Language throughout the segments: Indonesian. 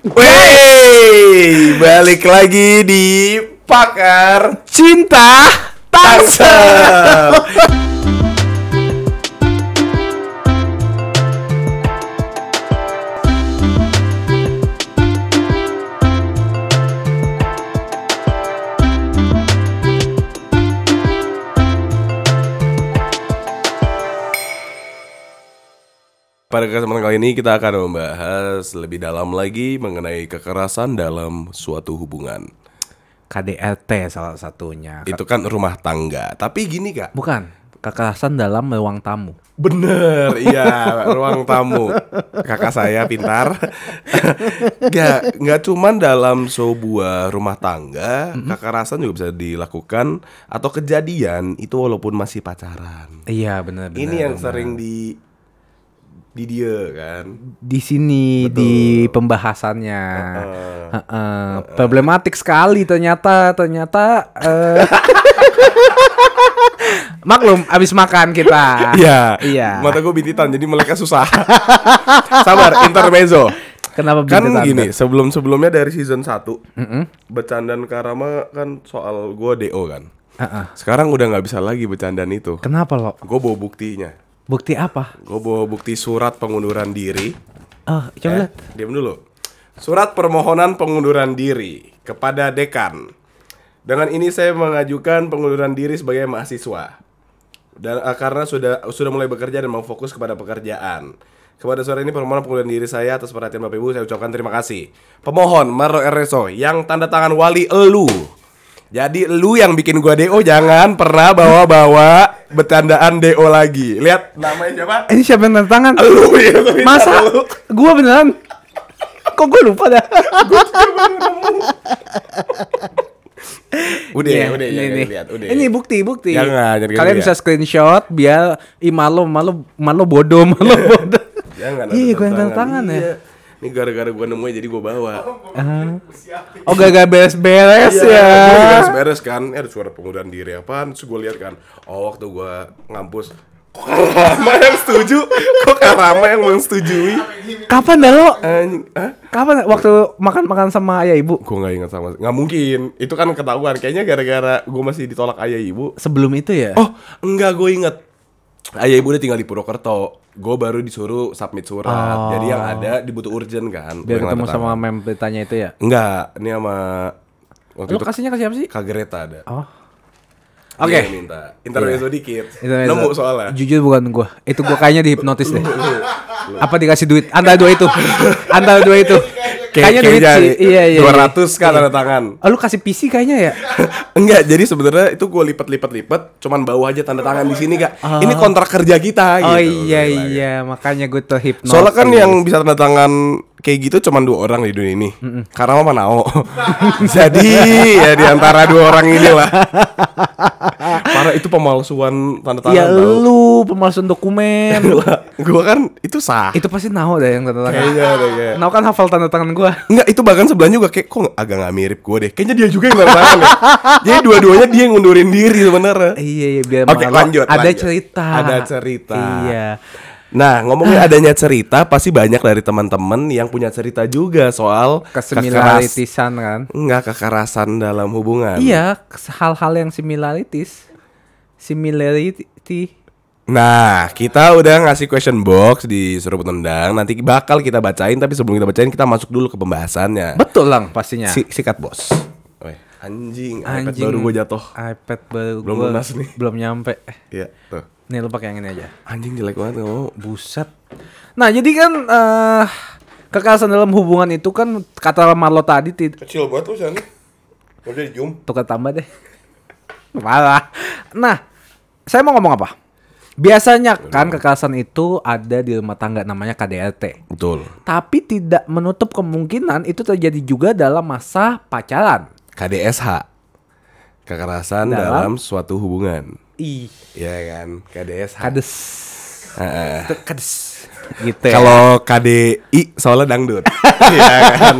Wey, balik lagi di Pakar Cinta Tangsel. Pada kesempatan kali ini kita akan membahas lebih dalam lagi mengenai kekerasan dalam suatu hubungan. KDRT salah satunya. Itu kan rumah tangga. Tapi gini kak, Bukan, kekerasan dalam ruang tamu. Bener, iya ruang tamu. Kakak saya pintar. Gak, nggak cuman dalam sebuah rumah tangga, kekerasan juga bisa dilakukan atau kejadian itu walaupun masih pacaran. Iya, benar benar. Ini yang benar. sering di di dia kan. di sini di pembahasannya. Heeh. Problematik sekali ternyata ternyata eh, Maklum abis makan kita. Iya, Iya. Mata gue bintitan, jadi mereka susah. Sabar, intermezzo. Kenapa Kan gini, sebelum-sebelumnya dari season 1 Bercandaan Karama kan soal gue DO kan Heeh. Sekarang udah nggak bisa lagi bercandaan itu Kenapa lo? Gue bawa buktinya Bukti apa? Gue bawa bukti surat pengunduran diri Oh, coba Eh, lihat. Diam dulu Surat permohonan pengunduran diri Kepada dekan Dengan ini saya mengajukan pengunduran diri sebagai mahasiswa dan eh, karena sudah sudah mulai bekerja dan mau fokus kepada pekerjaan. Kepada sore ini permohonan pengunduran diri saya atas perhatian Bapak Ibu saya ucapkan terima kasih. Pemohon Maro Ereso yang tanda tangan wali elu. Jadi elu yang bikin gua DO jangan pernah bawa-bawa bercandaan DO lagi. Lihat namanya siapa? Ini siapa yang tanda tangan? Elu ya. Masa? elu. Gua beneran? Kok gue lupa dah? Udah, Iya, udah, ini, jangan ini. lihat, udah. Ini bukti, bukti. Jangan, jangan Kalian lihat. bisa screenshot biar ih malu, malu, malu bodoh, malu bodoh. Jangan Iya, gue yang tanda tanda tangan ya. Iya. Ini gara-gara gua nemuin jadi gua bawa. Ah. Oh, gak beres-beres Iya, ya. gue beres-beres kan. Eh, ada suara pengunduran diri apaan? Terus gue lihat kan. Oh, waktu gue ngampus. Kok Karama yang setuju? Kok Karama yang mensetujui? Kapan dah lo? Anjing, Hah? Kapan waktu makan-makan sama ayah ibu? Gue gak ingat sama Nggak mungkin Itu kan ketahuan Kayaknya gara-gara gue masih ditolak ayah ibu Sebelum itu ya? Oh, enggak gue inget Ayah ibu udah tinggal di Purwokerto Gue baru disuruh submit surat Jadi yang ada dibutuh urgent kan biar ketemu sama mem beritanya itu ya? Enggak, ini sama Waktu Lo itu kasihnya ke siapa sih? Kak Greta ada Oh. Dia Oke. yang minta Intermezzo dikit Itu Nemu soalnya Jujur bukan gua. Itu gua kayaknya dihipnotis deh. Apa dikasih duit? Antara dua itu. Antara dua itu. Kayaknya duit sih. Iya iya. Dua iya. ratus kan tanda tangan. Oh, lu kasih PC kayaknya ya? Enggak, jadi sebenarnya itu gue lipat-lipat-lipat, cuman bawa aja tanda tangan di sini kak. Ini kontrak kerja kita. Oh gitu. iya Gila, iya, makanya gue terhipnotis. Soalnya kan yang bisa tanda tangan kayak gitu cuman dua orang di dunia ini. Karena mama Nao. jadi ya di antara dua orang inilah. Parah itu pemalsuan tanda tangan. Ya tau. lu pemalsuan dokumen. Gua kan itu sah. itu pasti Nao deh yang tanda tangan. Kayaknya deh kayak. Nao kan hafal tanda tangan gua. Enggak, itu bahkan sebelahnya juga kayak kok agak nggak mirip gue deh. Kayaknya dia juga yang tanda tangan ya. Jadi dua-duanya dia yang ngundurin diri sebenarnya. Iya iya biar Oke, lanjut, Ada lanjut. cerita. Ada cerita. Iya. Nah, ngomongin adanya cerita, pasti banyak dari teman-teman yang punya cerita juga soal Kesimilaritisan kan. enggak kekerasan dalam hubungan. Iya, hal-hal yang similarities. Similarity. Nah, kita udah ngasih question box di Seruput Tendang. Nanti bakal kita bacain, tapi sebelum kita bacain kita masuk dulu ke pembahasannya. Betul lang pastinya. Si- sikat bos. Weh, anjing, iPad Anjing. baru gue jatuh. iPad baru Belum lunas nih. Belum nyampe. Iya, tuh. Nih lu pakai yang ini aja. Anjing jelek banget ngomong. Buset. Nah, jadi kan eh kekerasan dalam hubungan itu kan kata Marlo tadi Kecil banget tuh sana. Gak bisa di zoom. tukar tambah deh. Malah. Nah, saya mau ngomong apa? Biasanya kan kekerasan itu ada di rumah tangga namanya KDRT. Betul. Tapi tidak menutup kemungkinan itu terjadi juga dalam masa pacaran. KDSH. Kekerasan Dalam? dalam, suatu hubungan. Ih, Iya kan, KDSH. kades. Itu Kades. Gitu ya. Kalau KDI soalnya dangdut. Iya kan.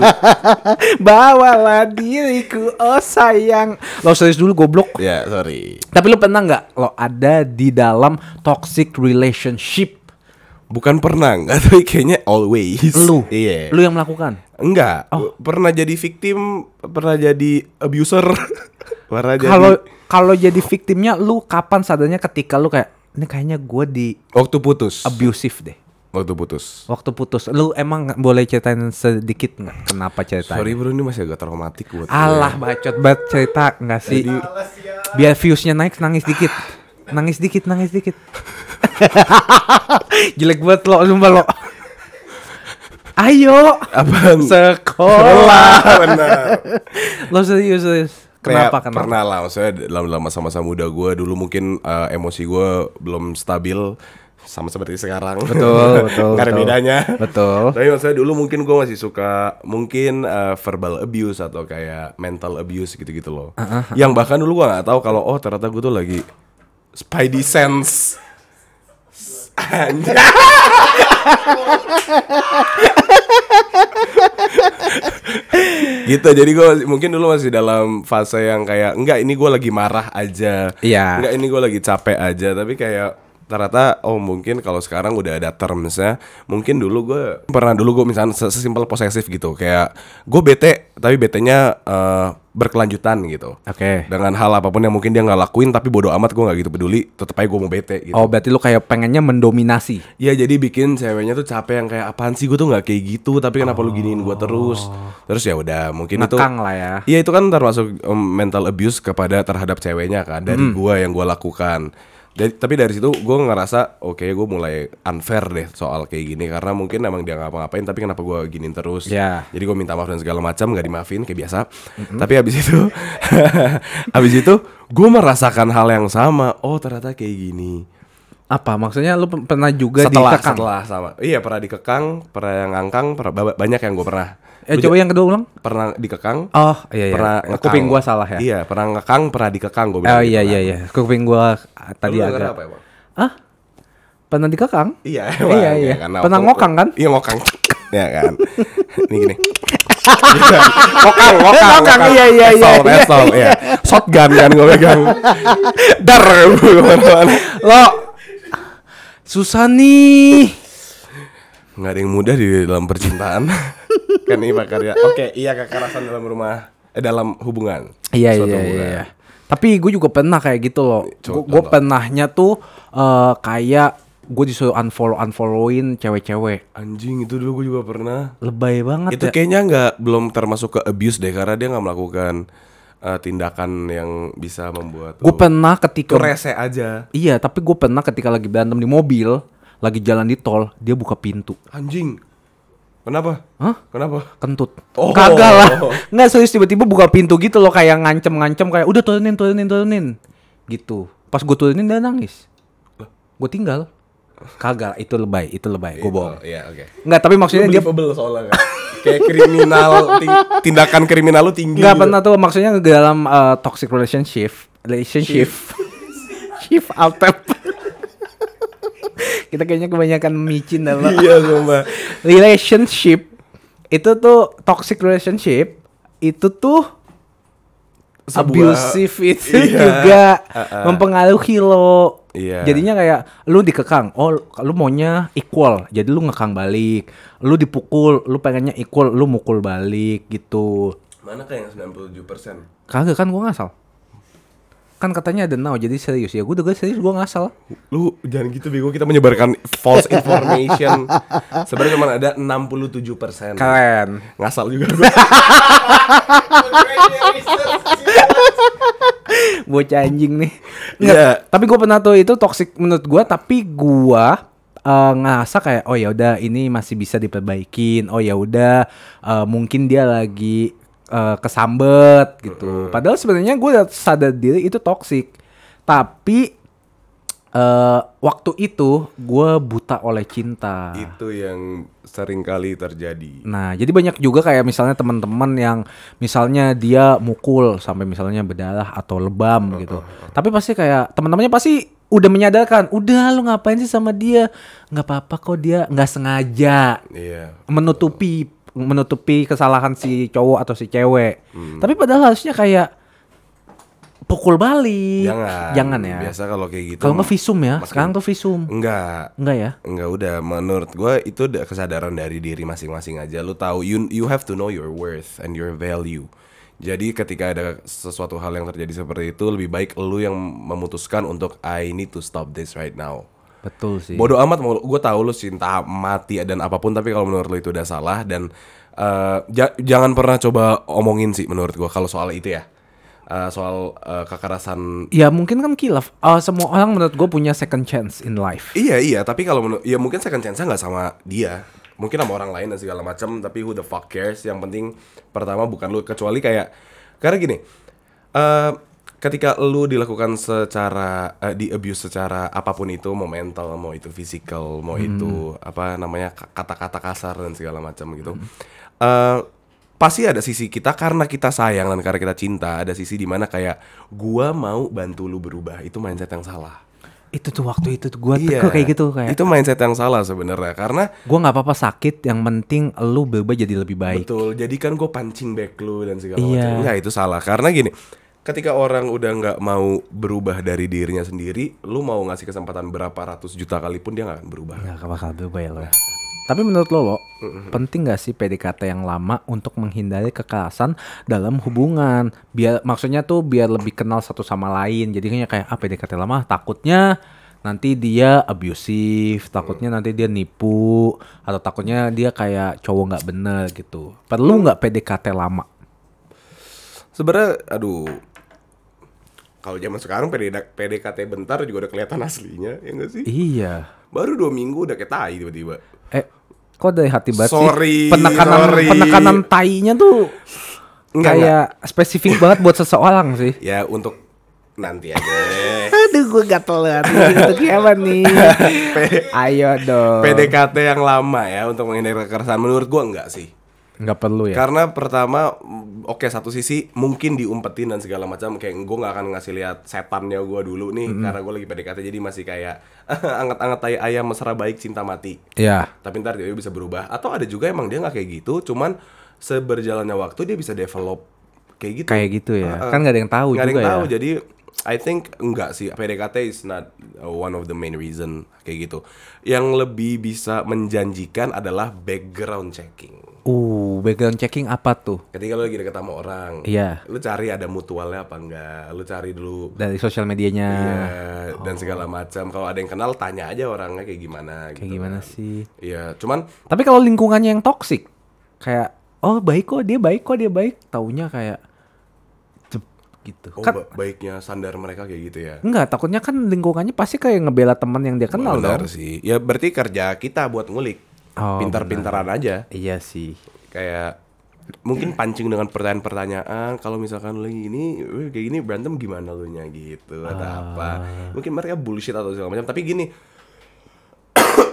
Bawalah diriku, oh sayang. Lo serius dulu goblok. Ya, sorry. Tapi lu pernah nggak lo ada di dalam toxic relationship? Bukan pernah enggak, tapi kayaknya always. Lu, Iya. lu yang melakukan. Enggak, pernah jadi victim, pernah jadi abuser. pernah jadi Kalau kalau jadi victimnya lu kapan sadarnya ketika lu kayak ini kayaknya gue di waktu putus. abusive deh. waktu putus. Waktu putus, lu emang boleh ceritain sedikit nggak kenapa ceritanya? Sorry bro, ini masih agak traumatik buat gue. Alah bacot banget cerita nggak sih? Biar viewsnya naik nangis dikit, nangis dikit, nangis dikit. Jelek banget lo, sumpah lo. Ayo, Apaan? sekolah. benar. lo serius serius. Kenapa Kayak kenapa? Pernah lah, maksudnya dalam masa-masa muda gue dulu mungkin eh, emosi gue belum stabil sama seperti sekarang. Betul, betul, betul. bedanya. Betul. Tapi maksudnya dulu mungkin gue masih suka mungkin eh, verbal abuse atau kayak mental abuse gitu-gitu loh. Yang bahkan dulu gue nggak tahu kalau oh ternyata gue tuh lagi spidey sense. Anjay. gitu jadi gue mungkin dulu masih dalam fase yang kayak enggak ini gue lagi marah aja Iya. enggak ini gue lagi capek aja tapi kayak ternyata oh mungkin kalau sekarang udah ada termsnya mungkin dulu gue pernah dulu gue misalnya ses- sesimpel posesif gitu kayak gue bete tapi betenya eh, berkelanjutan gitu Oke. dengan hal apa pun yang mungkin dia nggak lakuin tapi bodoh amat gue nggak gitu peduli tetep aja gue mau bete gitu Oh berarti lu kayak pengennya mendominasi. Ya jadi bikin ceweknya tuh capek yang kayak apaan sih gue tuh nggak kayak gitu tapi kenapa lu giniin gue terus terus ya udah mungkin itu Ngekang lah ya. Iya itu kan termasuk um, mental abuse kepada terhadap ceweknya kan dari gua yang gua lakukan. Dari- tapi dari situ gue ngerasa oke gue mulai unfair deh soal kayak gini karena mungkin emang dia ngapa-ngapain tapi kenapa gua giniin terus. Ya. Jadi gue minta maaf dan segala macam nggak dimaafin kayak biasa. Tapi habis itu habis itu gue merasakan hal yang sama. Oh ternyata kayak gini. Apa maksudnya lu pe- pernah juga setelah dikekang? setelah sama. Iya pernah dikekang, pernah yang ngangkang, pernah ba- banyak yang gue pernah. Eh Gua coba yang kedua ulang. pernah dikekang. Oh iya iya. Pernah Eh, Kuping ngekang. gua salah ya. Iya, pernah ngekang, pernah dikekang gue Oh iya iya iya. Kuping gua ah, tadi Lu denger agak. apa emang? Ah? Pernah dikekang? Iya, Iya, iya. Pernah ngokang kan? Iya ngokang. Iya kan. Ini gini. ngokang, ngokang, Ngokang, iya, iya, iya, Pistol, iya. pistol, iya. Shotgun kan gue pegang. Dar. Lo susah nih. Nggak ada yang mudah di dalam percintaan. Kan ini Karya. Oke, iya kekerasan dalam rumah, eh dalam hubungan. Iya Suatu iya hubungan. iya. Tapi gue juga pernah kayak gitu loh. Gue pernahnya tuh eh, kayak gue disuruh unfollow unfollowin cewek-cewek. Anjing itu dulu gue juga pernah. Lebay banget Itu ya. kayaknya nggak belum termasuk ke abuse deh karena dia nggak melakukan eh, tindakan yang bisa membuat Gue pernah ketika rese aja. Iya, tapi gue pernah ketika lagi berantem di mobil, lagi jalan di tol, dia buka pintu. Anjing. Kenapa? Hah? Kenapa? Kentut. Oh. Kagak lah. Nggak serius tiba-tiba buka pintu gitu loh kayak ngancem-ngancem kayak udah turunin turunin turunin. Gitu. Pas gue turunin dia nangis. Gue tinggal. Kagak, itu lebay, itu lebay. Gue bohong. Oh, Iya, oke. Nggak, tapi maksudnya dia soalnya kan. Kayak kriminal tindakan kriminal lu tinggi. nggak gitu. pernah tuh maksudnya dalam uh, toxic relationship, relationship, shift out tab. Kita kayaknya kebanyakan micin dalam Iya, sumpah. relationship itu tuh toxic relationship itu tuh Sebuah- abusive itu Iya. juga Uh-uh. mempengaruhi lo. Iya. Jadinya kayak lu dikekang, oh lu maunya equal, jadi lu ngekang balik. Lu dipukul, lu pengennya equal, lu mukul balik gitu. Mana kayak yang 97%? Kagak kan gua ngasal. Kan katanya ada now jadi serius ya. Gue udah serius gua ngasal. Lu jangan gitu bego kita menyebarkan false information. Sebenarnya cuma ada 67%. Keren. Ngasal juga gue. bocah anjing nih. Iya. Nggak, Tapi gue pernah tuh itu toxic menurut gue. Tapi gue eh, ngerasa kayak oh ya udah ini masih bisa diperbaikin. Oh ya udah eh, mungkin dia lagi eh, kesambet gitu. Padahal sebenarnya gue sadar diri itu toxic. Tapi eh, waktu itu gue buta oleh cinta. Itu yang sering kali terjadi. Nah, jadi banyak juga kayak misalnya teman-teman yang misalnya dia mukul sampai misalnya berdarah atau lebam gitu. Tapi pasti kayak teman-temannya pasti udah menyadarkan, udah lu ngapain sih sama dia? nggak apa-apa kok dia nggak sengaja Iya. menutupi menutupi kesalahan si cowok atau si cewek. Tapi padahal harusnya kayak pukul balik. Jangan. Jangan ya. Biasa kalau kayak gitu. Kalau nggak visum ya. Sekarang tuh visum. Enggak. Enggak ya? Enggak udah menurut gua itu udah kesadaran dari diri masing-masing aja. Lu tahu you you have to know your worth and your value. Jadi ketika ada sesuatu hal yang terjadi seperti itu lebih baik lu yang memutuskan untuk I need to stop this right now. Betul sih. Bodoh amat mau gue tahu lu cinta mati dan apa pun tapi kalau menurut lu itu udah salah dan eh, ja- jangan pernah coba omongin sih menurut gua kalau soal itu ya. Eh, soal eh, kekerasan Ya mungkin kan kilaf. Eh, semua orang menurut gue punya second chance in life. Iya iya, tapi kalau menurut ya mungkin second chance nggak sama dia, mungkin sama orang lain dan segala macam. Tapi who the fuck cares? Yang penting pertama bukan lu kecuali kayak karena gini, eh ketika lu dilakukan secara eh, di abuse secara apa pun itu, mau mental, mau itu physical, mau itu apa namanya ka- kata-kata kasar dan segala macam gitu. eh pasti ada sisi kita karena kita sayang dan karena kita cinta ada sisi di mana kayak gua mau bantu lu berubah itu mindset yang salah Itu tuh waktu itu tuh gue Iya. kayak gitu kayak. Itu mindset yang salah sebenarnya karena Gue nggak apa-apa sakit. Yang penting lu berubah jadi lebih baik. betul. Jadi kan gue pancing back lu dan segala Iya. macam. Enggak itu salah karena gini. Ketika orang udah nggak mau berubah dari dirinya sendiri, lu mau ngasih kesempatan berapa ratus juta kali pun dia nggak akan berubah. Nggak bakal berubah ya lo. Tapi menurut lo, lo penting gak sih PDKT yang lama untuk menghindari kekerasan dalam hubungan? Biar maksudnya tuh biar lebih kenal satu sama lain. Jadinya kayak ah PDKT lama takutnya nanti dia abusive, takutnya nanti dia nipu, atau takutnya dia kayak cowok nggak bener gitu. Perlu nggak PDKT lama? Sebenarnya, aduh, kalau zaman sekarang PD, PDKT bentar juga udah kelihatan aslinya, ya nggak sih? Iya. Baru dua minggu udah kayak tai tiba-tiba. Eh, kok dari hati banget Sorry, sih? Penekanan sorry. penekanan tainya tuh Enggak, kayak spesifik banget buat seseorang sih. Ya untuk nanti aja. Aduh, gue gatel banget nih. Untuk siapa nih? Ayo dong. PDKT yang lama ya untuk menghindari kekerasan menurut gua enggak sih. Nggak perlu ya? Karena pertama mm, oke satu sisi mungkin diumpetin dan segala macam kayak gue nggak akan ngasih lihat setannya gue dulu nih karena gue lagi PDKT jadi masih kayak anget-anget tai ayam mesra baik cinta mati. Iya. Tapi ntar dia bisa berubah atau ada juga emang dia nggak kayak gitu cuman seberjalannya waktu dia bisa develop kayak gitu. Kayak gitu ya. Heeh. Kan nggak ada yang tahu ada juga yang tahu ya. jadi I think enggak sih PDKT is not uh, one of the main reason kayak gitu. Yang lebih bisa menjanjikan adalah background checking. Uh, background checking apa tuh? Ketika lu lagi deket sama orang, Iya. lu cari ada mutualnya apa enggak, lu cari dulu Dari sosial medianya. iya dan segala macam. Kalau ada yang kenal tanya aja orangnya kayak gimana Kayak gitu gimana kan. sih? Iya, cuman Tapi kalau lingkungannya yang toksik, kayak oh baik kok dia baik kok dia baik, taunya kayak cep, gitu. oh kan ba- baiknya sandar mereka kayak gitu ya. enggak, takutnya kan lingkungannya pasti kayak ngebela teman yang dia kenal Benar dong. sih. Ya berarti kerja kita buat ngulik. Oh, Pintar-pintaran aja. Iya sih. Kayak mungkin pancing dengan pertanyaan-pertanyaan kalau misalkan lu ini "Weh, kayak gini berantem gimana lu nya gitu atau Ah. apa mungkin mereka bullshit atau segala macam tapi gini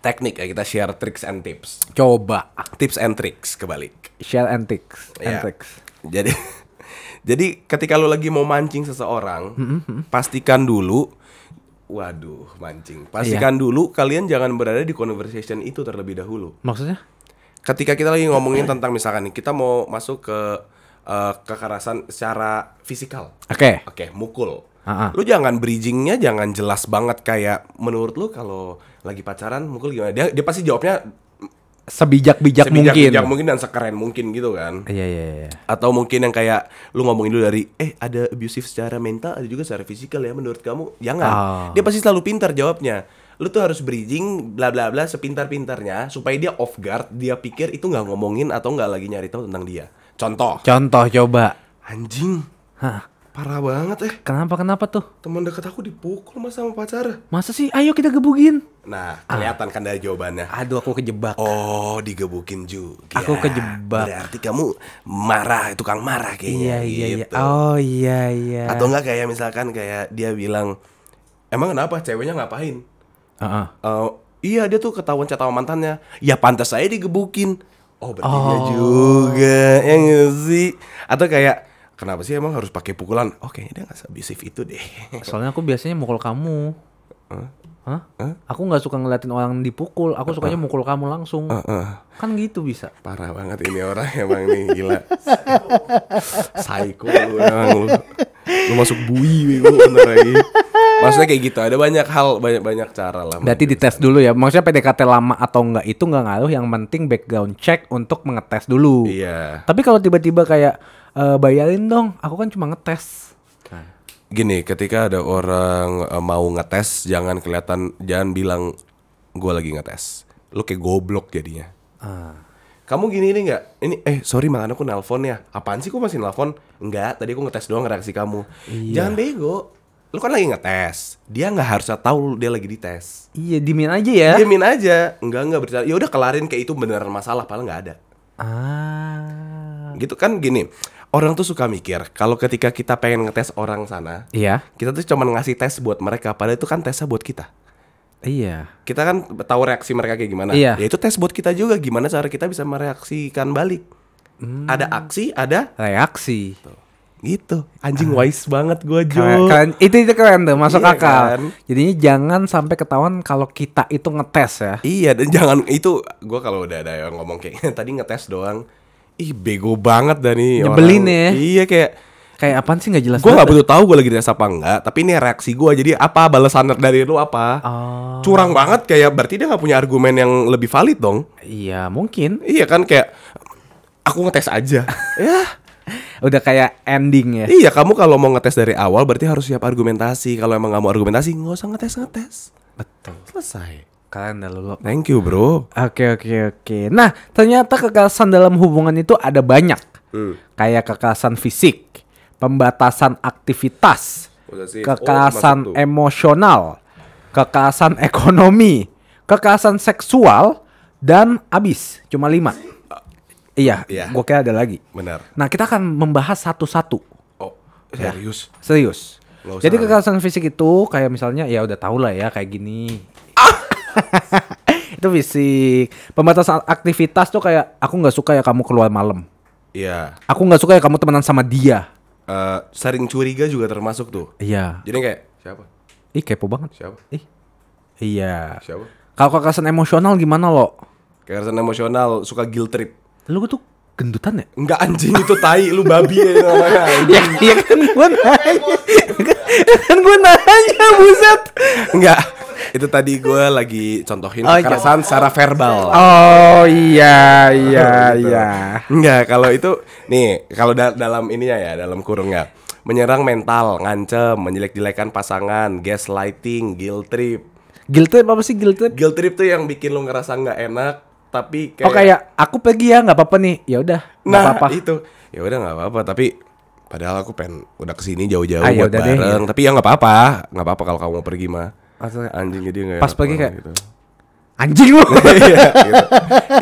teknik ya kita share tricks and tips Coba tips and tricks kebalik share antics, Iya. antics. jadi jadi ketika lu lagi mau mancing seseorang pastikan dulu waduh mancing pastikan dulu kalian jangan berada di conversation itu terlebih dahulu Maksudnya? ketika kita lagi ngomongin tentang misalkan nih kita mau masuk ke eh, kekerasan secara fisikal Oke. oke mukul Ah, ah. lu jangan bridgingnya jangan jelas banget kayak menurut lu kalau lagi pacaran mukul gimana dia dia pasti jawabnya Sebijak-bijak mungkin. sebijak mungkin dan sekeren mungkin gitu kan Iya iya iya. atau mungkin yang kayak lu ngomongin dulu dari eh ada abusive secara mental ada juga secara fisikal ya menurut kamu jangan Ah. dia pasti selalu pintar jawabnya lu tuh harus bridging bla bla bla sepintar pintarnya supaya dia off guard dia pikir itu nggak ngomongin atau nggak lagi nyari tahu tentang dia contoh Contoh coba. anjing Hah, parah banget eh kenapa kenapa tuh? teman dekat aku dipukul mas sama pacar Masa sih? Ayo kita gebugin. nah kelihatan kan dari jawabannya Aduh aku kejebak. Oh, digebukin juga. Aku kejebak. Berarti kamu marah, tukang marah kayaknya. iya iya iya. gitu. Oh iya iya. Atau enggak kayak misalkan kayak dia bilang, emang kenapa ceweknya ngapain? Heeh. Eh, iya dia tuh ketahuan sama mantannya. Ya pantas saya digebukin. Oh berarti dia Oh. juga, ya nggak sih? Atau kayak kenapa sih emang harus pakai pukulan? Oh kayaknya dia nggak seabusif itu deh. Soalnya aku biasanya mukul kamu. Hah? Aku nggak suka ngeliatin orang dipukul. Aku sukanya mukul kamu langsung. Heeh. Kan gitu bisa. Parah banget ini orang emang nih gila. Psycho lu emang lu. Lu masuk bui bego bener lagi. Maksudnya kayak gitu. Ada banyak hal, banyak banyak cara lah. Berarti dites dulu ya. Maksudnya PDKT lama atau enggak itu enggak ngaruh. Yang penting background check untuk mengetes dulu. Iya. Tapi kalau tiba-tiba kayak "Eh, bayarin dong, aku kan cuma ngetes. Gini, ketika ada orang eh, mau ngetes, jangan kelihatan, jangan bilang gue lagi ngetes. Lu kayak goblok jadinya. Ah. Kamu gini ini nggak? Ini eh sorry makan aku nelpon ya. Apaan sih kok masih nelpon? Enggak, tadi aku ngetes doang reaksi kamu. Jangan bego. Lu kan lagi ngetes. Dia nggak harusnya tahu dia lagi dites. Iya, dimin aja ya. Diamin aja. Enggak enggak bercanda. Ya udah kelarin kayak itu beneran masalah, padahal nggak ada. Ah. Gitu kan gini. Orang tuh suka mikir kalau ketika kita pengen ngetes orang sana, Iya. kita tuh cuma ngasih tes buat mereka, padahal itu kan tesnya buat kita. Iya. Kita kan tahu reaksi mereka kayak gimana. Iya. Ya itu tes buat kita juga gimana cara kita bisa mereaksikan balik. Hmm. Ada aksi, ada Reaksi. gitu. Anjing wise banget Jo. Keren, keren. Itu itu keren tuh, masuk Iya akal. kan? Jadinya jangan sampai ketahuan kalau kita itu ngetes ya. Iya dan jangan itu gua kalau udah ada yang ngomong kayak tadi ngetes doang. Ih bego banget dah nih Nyebelin orang. ya. Iya kayak Kayak apaan sih nggak jelas Gue nggak butuh tahu gue lagi dites apa enggak, tapi ini reaksi gue. Jadi apa balasan dari lu apa? Oh. Curang banget kayak berarti dia nggak punya argumen yang lebih valid dong. Iya, mungkin. Iya kan kayak aku ngetes aja. ya. Udah kayak ending ya. Iya kamu kalau mau ngetes dari awal berarti harus siap argumentasi. Kalau emang nggak mau argumentasi nggak usah ngetes ngetes. Betul. Selesai. Kalian dah lulu. Thank you bro. Oke oke oke. Nah ternyata kekerasan dalam hubungan itu ada banyak. Hmm. Kayak kekerasan fisik, pembatasan aktivitas, Udah sih. kekerasan Oh, emosional, kekerasan ekonomi, kekerasan seksual, dan abis. Cuma lima. Iya, Iya. gua kira ada lagi. Benar. Nah kita akan membahas satu-satu. Oh serius. Serius. Nggak usah Jadi kekerasan fisik itu kayak misalnya ya udah tau lah ya kayak gini. Itu fisik. Pembatasan aktivitas tuh kayak aku nggak suka ya kamu keluar malam. Iya. Aku nggak suka ya kamu temenan sama dia. Eh, sering curiga juga termasuk tuh. Iya. Jadi kayak siapa? Ih kepo banget. Siapa? Ih. Iya. Siapa? Kalau kekerasan emosional gimana lo? Kekerasan emosional suka guilt trip. Lu tuh gendutan ya? Enggak anjing itu tai lu babi ya namanya. Iya iya kan gue nanya. kan gue nanya buset. Enggak. Itu tadi gue lagi contohin Oh, iya. kekerasan secara verbal. Oh iya iya Gitu. iya. Enggak, kalau itu nih, kalau da- dalam ininya ya, dalam kurungnya menyerang mental, ngancem, menjelek-jelekan pasangan, gaslighting, guilt trip. Guilt trip apa sih guilt trip? Guilt trip tuh yang bikin lu ngerasa nggak enak, tapi kayak Oh kayak aku pergi ya nggak apa-apa nih. Ya udah nggak nah apa-apa. itu ya udah nggak apa-apa, tapi padahal aku pengen udah ke sini jauh-jauh Ah, ya buat udah deh, bareng, tapi ya nggak apa-apa, nggak apa-apa kalau kamu mau pergi mah. Maksudnya, Anjing jadi nggak Pas banget kayak- gitu. Anjing lu. Iya, gitu.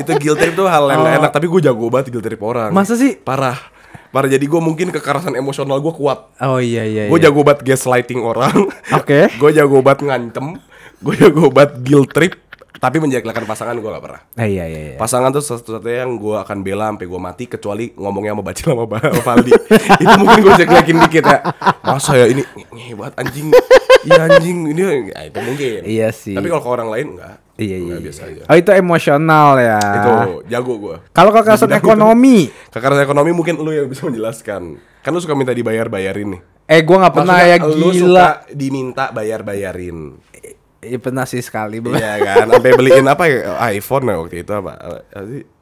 Itu guilt trip tuh hal yang nggak enak, tapi gue jago banget guilt trip orang. Oh. Masa sih? Parah. Parah jadi gue mungkin kekerasan emosional gue kuat. Oh iya iya. Gue iya. jago banget gaslighting orang. Oke. gue jago banget ngancem. Gue jago banget guilt trip. Tapi menjelek-jelekan pasangan gue gak pernah. Eh, iya iya iya. Pasangan tuh satu-satunya yang gue akan bela sampai gue mati kecuali ngomongnya sama Bacil sama Valdi. itu mungkin gue jelek-jelekin dikit ya. Masa ya ini ngebat anjing. Iya anjing ini ya, itu mungkin. Iya sih. Tapi kalau ke orang lain enggak. Iya iya. Iya. biasa aja. Oh itu emosional ya. Itu jago gue. Kalau kekerasan ekonomi, Kekerasan ekonomi mungkin lu yang bisa menjelaskan. Kan lu suka minta dibayar-bayarin nih. eh gua nggak pernah Maksudnya ya Lu gila. suka diminta bayar-bayarin. Iya pernah sih sekali. bro. Iya kan, sampai beliin apa ya? iPhone ya waktu itu apa?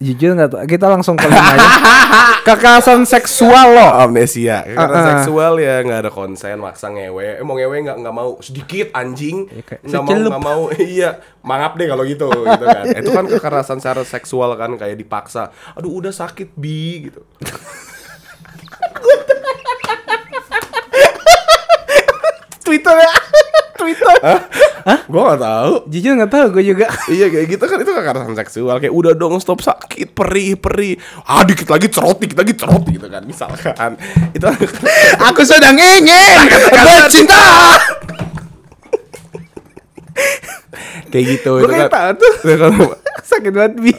Jujur nggak tahu. Kita langsung ke aja. Kekerasan seksual lo. amnesia. Karena Uh-uh. seksual ya nggak ada konsen, maksa ngewe. Eh mau ngewe nggak nggak mau sedikit anjing. Ya, kayak Nggak mau nggak mau. iya, mangap deh kalau gitu, gitu kan. Itu kan kekerasan secara seksual kan kayak dipaksa. Aduh udah sakit bi gitu. Twitter ya. Twitter. Hah? Gua nggak tahu. Jujur nggak tahu gue juga. Iya kayak gitu kan itu kekerasan seksual kayak udah dong stop sakit perih perih ah dikit lagi cerot dikit lagi cerot gitu kan misalkan itu Aku sedang ingin bercinta. kayak gitu Gue kayak kan tahu tuh. kan Sakit banget bi.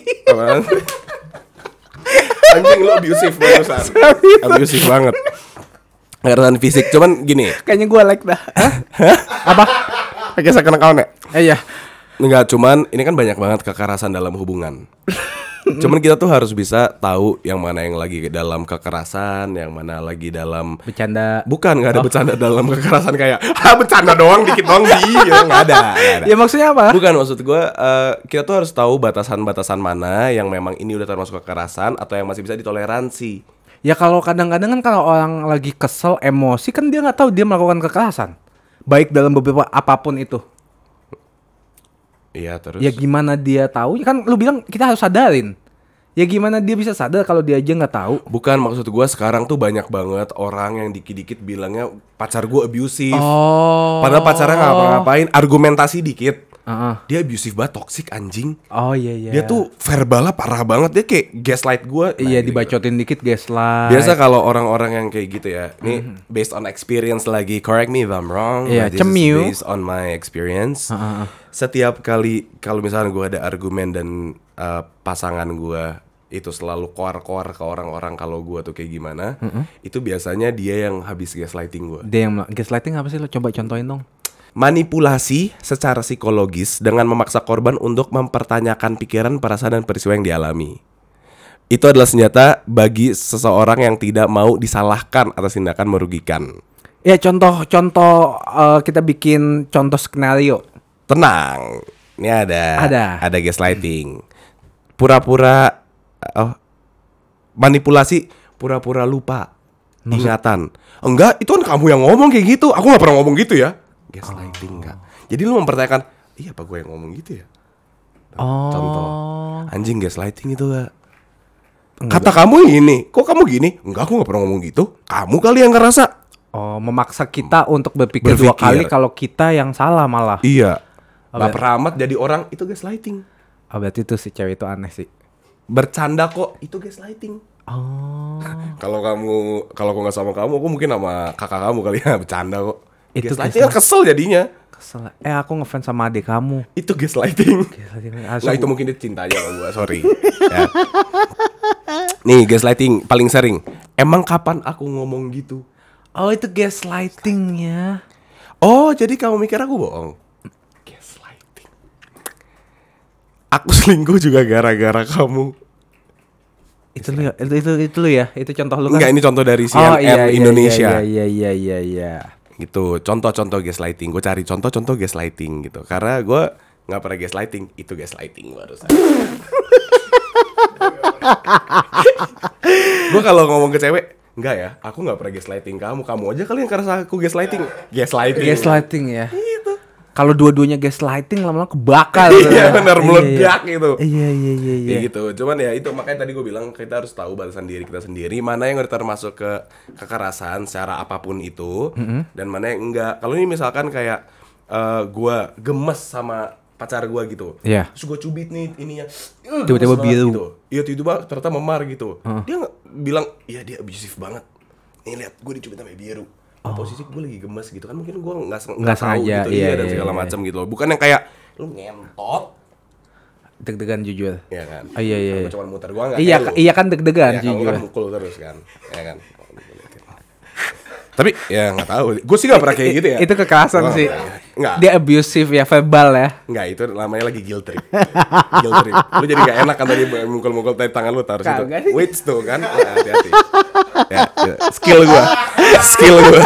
anjing lo abusive barusan abusive banget kekerasan fisik cuman gini Kayaknya gue like dah. Apa? pakai second account ya Eh iya. Enggak, cuman ini kan banyak banget kekerasan dalam hubungan. Cuman kita tuh harus bisa tahu yang mana yang lagi dalam kekerasan, yang mana lagi dalam Bercanda. bukan nggak ada bercanda dalam kekerasan kayak ah bercanda doang dikit doang di ya, nggak ada, ada. Ya maksudnya apa? Bukan maksud gue eh, kita tuh harus tahu batasan-batasan mana yang memang ini udah termasuk kekerasan atau yang masih bisa ditoleransi. Ya kalau kadang-kadang kan kalau orang lagi kesel, emosi kan dia nggak tahu dia melakukan kekerasan. Baik dalam beberapa apa pun itu. Iya terus. Ya gimana dia tahu? Kan lu bilang kita harus sadarin. Ya gimana dia bisa sadar kalau dia aja nggak tahu? Bukan maksud gua sekarang tuh banyak banget orang yang dikit-dikit bilangnya pacar gua abusive. Oh. Padahal pacarnya nggak ngapa-ngapain, argumentasi dikit. Heeh. Dia abusive banget, toxic anjing. Oh iya iya. Dia tuh verbalnya parah banget, dia kayak gaslight gua. Nah, iya gitu. dibacotin dikit gaslight. Biasa kalau orang-orang yang kayak gitu ya, ini based on experience lagi. Correct me if I'm wrong. Mm-hmm. Iya, this is cemiu. based on my experience. Heeh. Setiap kali kalau misalnya gua ada argumen dan uh, pasangan gua itu selalu koar-koar ke orang-orang kalau gua tuh kayak gimana, itu biasanya dia yang habis gaslighting gua. Dia yang gaslighting apa sih lo coba contohin dong. Manipulasi secara psikologis dengan memaksa korban untuk mempertanyakan pikiran, perasaan dan peristiwa yang dialami. Itu adalah senjata bagi seseorang yang tidak mau disalahkan atas tindakan merugikan. Ya contoh-contoh eh, kita bikin contoh skenario. Tenang, ini ada Ada. ada gaslighting. Pura-pura oh, manipulasi pura-pura lupa ingatan. Enggak, itu kan kamu yang ngomong kayak gitu. Aku nggak pernah ngomong gitu ya. Gaslighting enggak. Jadi lu mempertanyakan, iya apa gue yang ngomong gitu ya? Oh. Contoh. Anjing gaslighting itu gak? Kata kamu ini, kok kamu gini? Enggak, aku gak pernah ngomong gitu. Kamu kali yang ngerasa. Oh, memaksa kita untuk berpikir, dua Berpikir. kali kalau kita yang salah malah. Iya. Oh, Gak peramat jadi orang, itu gaslighting. Oh, berarti itu si cewek itu aneh sih. Bercanda kok, itu gaslighting. Oh. Kalau kamu, kalau aku nggak sama kamu, aku mungkin sama kakak kamu kali ya bercanda kok. Itu gaslighting kan kesel jadinya. Kesel. Eh, aku ngefans sama adik kamu. Itu gaslighting. Gaslighting. Nah Langsung- itu mungkin dia cintanya sama gue, sorry. Ya. Nih gaslighting paling sering. Emang kapan aku ngomong gitu? Oh, itu gaslighting ya. Oh, jadi kamu mikir aku bohong? Gaslighting. Aku selingkuh juga gara-gara kamu. Itu lu ya, itu itu, itu lu ya. Itu contoh lu kan. Enggak, ini contoh dari CNN oh, iya, iya, Indonesia. Iya, iya, iya, iya, iya. Gitu, contoh-contoh gaslighting. Gue cari contoh-contoh gaslighting gitu. Karena gue nggak pernah gaslighting, itu gaslighting barusan. gue kalau ngomong ke cewek, enggak ya, aku nggak pernah gaslighting kamu. Kamu aja kali yang ngerasa aku gaslighting. Gaslighting. Gaslighting ya. Kalau dua-duanya gaslighting lama-lama kebakar. Iya, Ya. benar, Iya, meledak iya. gitu. Iya, iya, iya, iya. Gitu. Cuman ya itu makanya tadi gue bilang kita harus tahu batasan diri kita sendiri mana yang udah termasuk ke kekerasan secara apa pun itu dan mana yang enggak. Kalau ini misalkan kayak eh, gue gemes sama pacar gue gitu. Iya. Terus gue cubit nih ininya. eh, Tiba-tiba biru. Gitu. Iya tiba-tiba ternyata memar gitu. Dia nggak bilang, iya dia abusive banget. Nih lihat gue dicubit sampai biru. Oh. Posisi gue lagi gemes gitu kan mungkin gue nggak Nggak sengaja, gitu iya, iya, dan iya, segala iya. macam gitu loh. Bukan yang kayak lu ngentot Deg-degan jujur. ya kan. Oh, iya, iya, iya. cuma muter gua nggak Iya, iya kan deg-degan Ya, kamu jujur. kan mukul terus kan, ya kan. Tapi ya nggak tahu. Gue sih nggak pernah kayak gitu ya. Itu kekerasan sih. Nggak. Dia abusive ya verbal ya. Nggak itu namanya lagi guilt trip. guilt trip. Lu jadi nggak enak kan tadi mukul-mukul tadi tangan lu taruh situ. Wait tuh kan. Hati-hati. ya, ya, skill gua. Skill gua.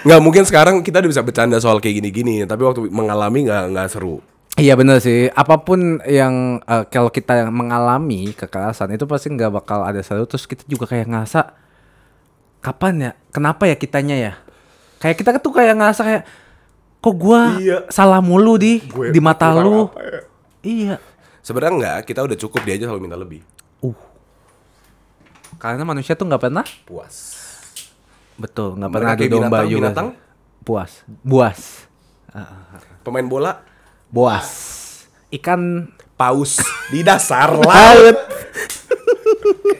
Nggak mungkin sekarang kita udah bisa bercanda soal kayak gini-gini, tapi waktu mengalami nggak nggak seru. Iya bener sih. Apa pun yang eh, kalau kita mengalami kekerasan itu pasti nggak bakal ada seru. Terus kita juga kayak ngerasa kapan ya? Kenapa ya kitanya ya? Kayak kita tuh kayak ngerasa kayak kok gua Iya. salah mulu di Gue di mata lu. ya? Iya. Sebenarnya nggak, kita udah cukup dia aja selalu minta lebih. Karena manusia tuh nggak pernah Puas. betul nggak pernah adu kayak domba binatang, juga. binatang? Puas. Buas. Pemain bola Boas. Ikan paus di dasar laut.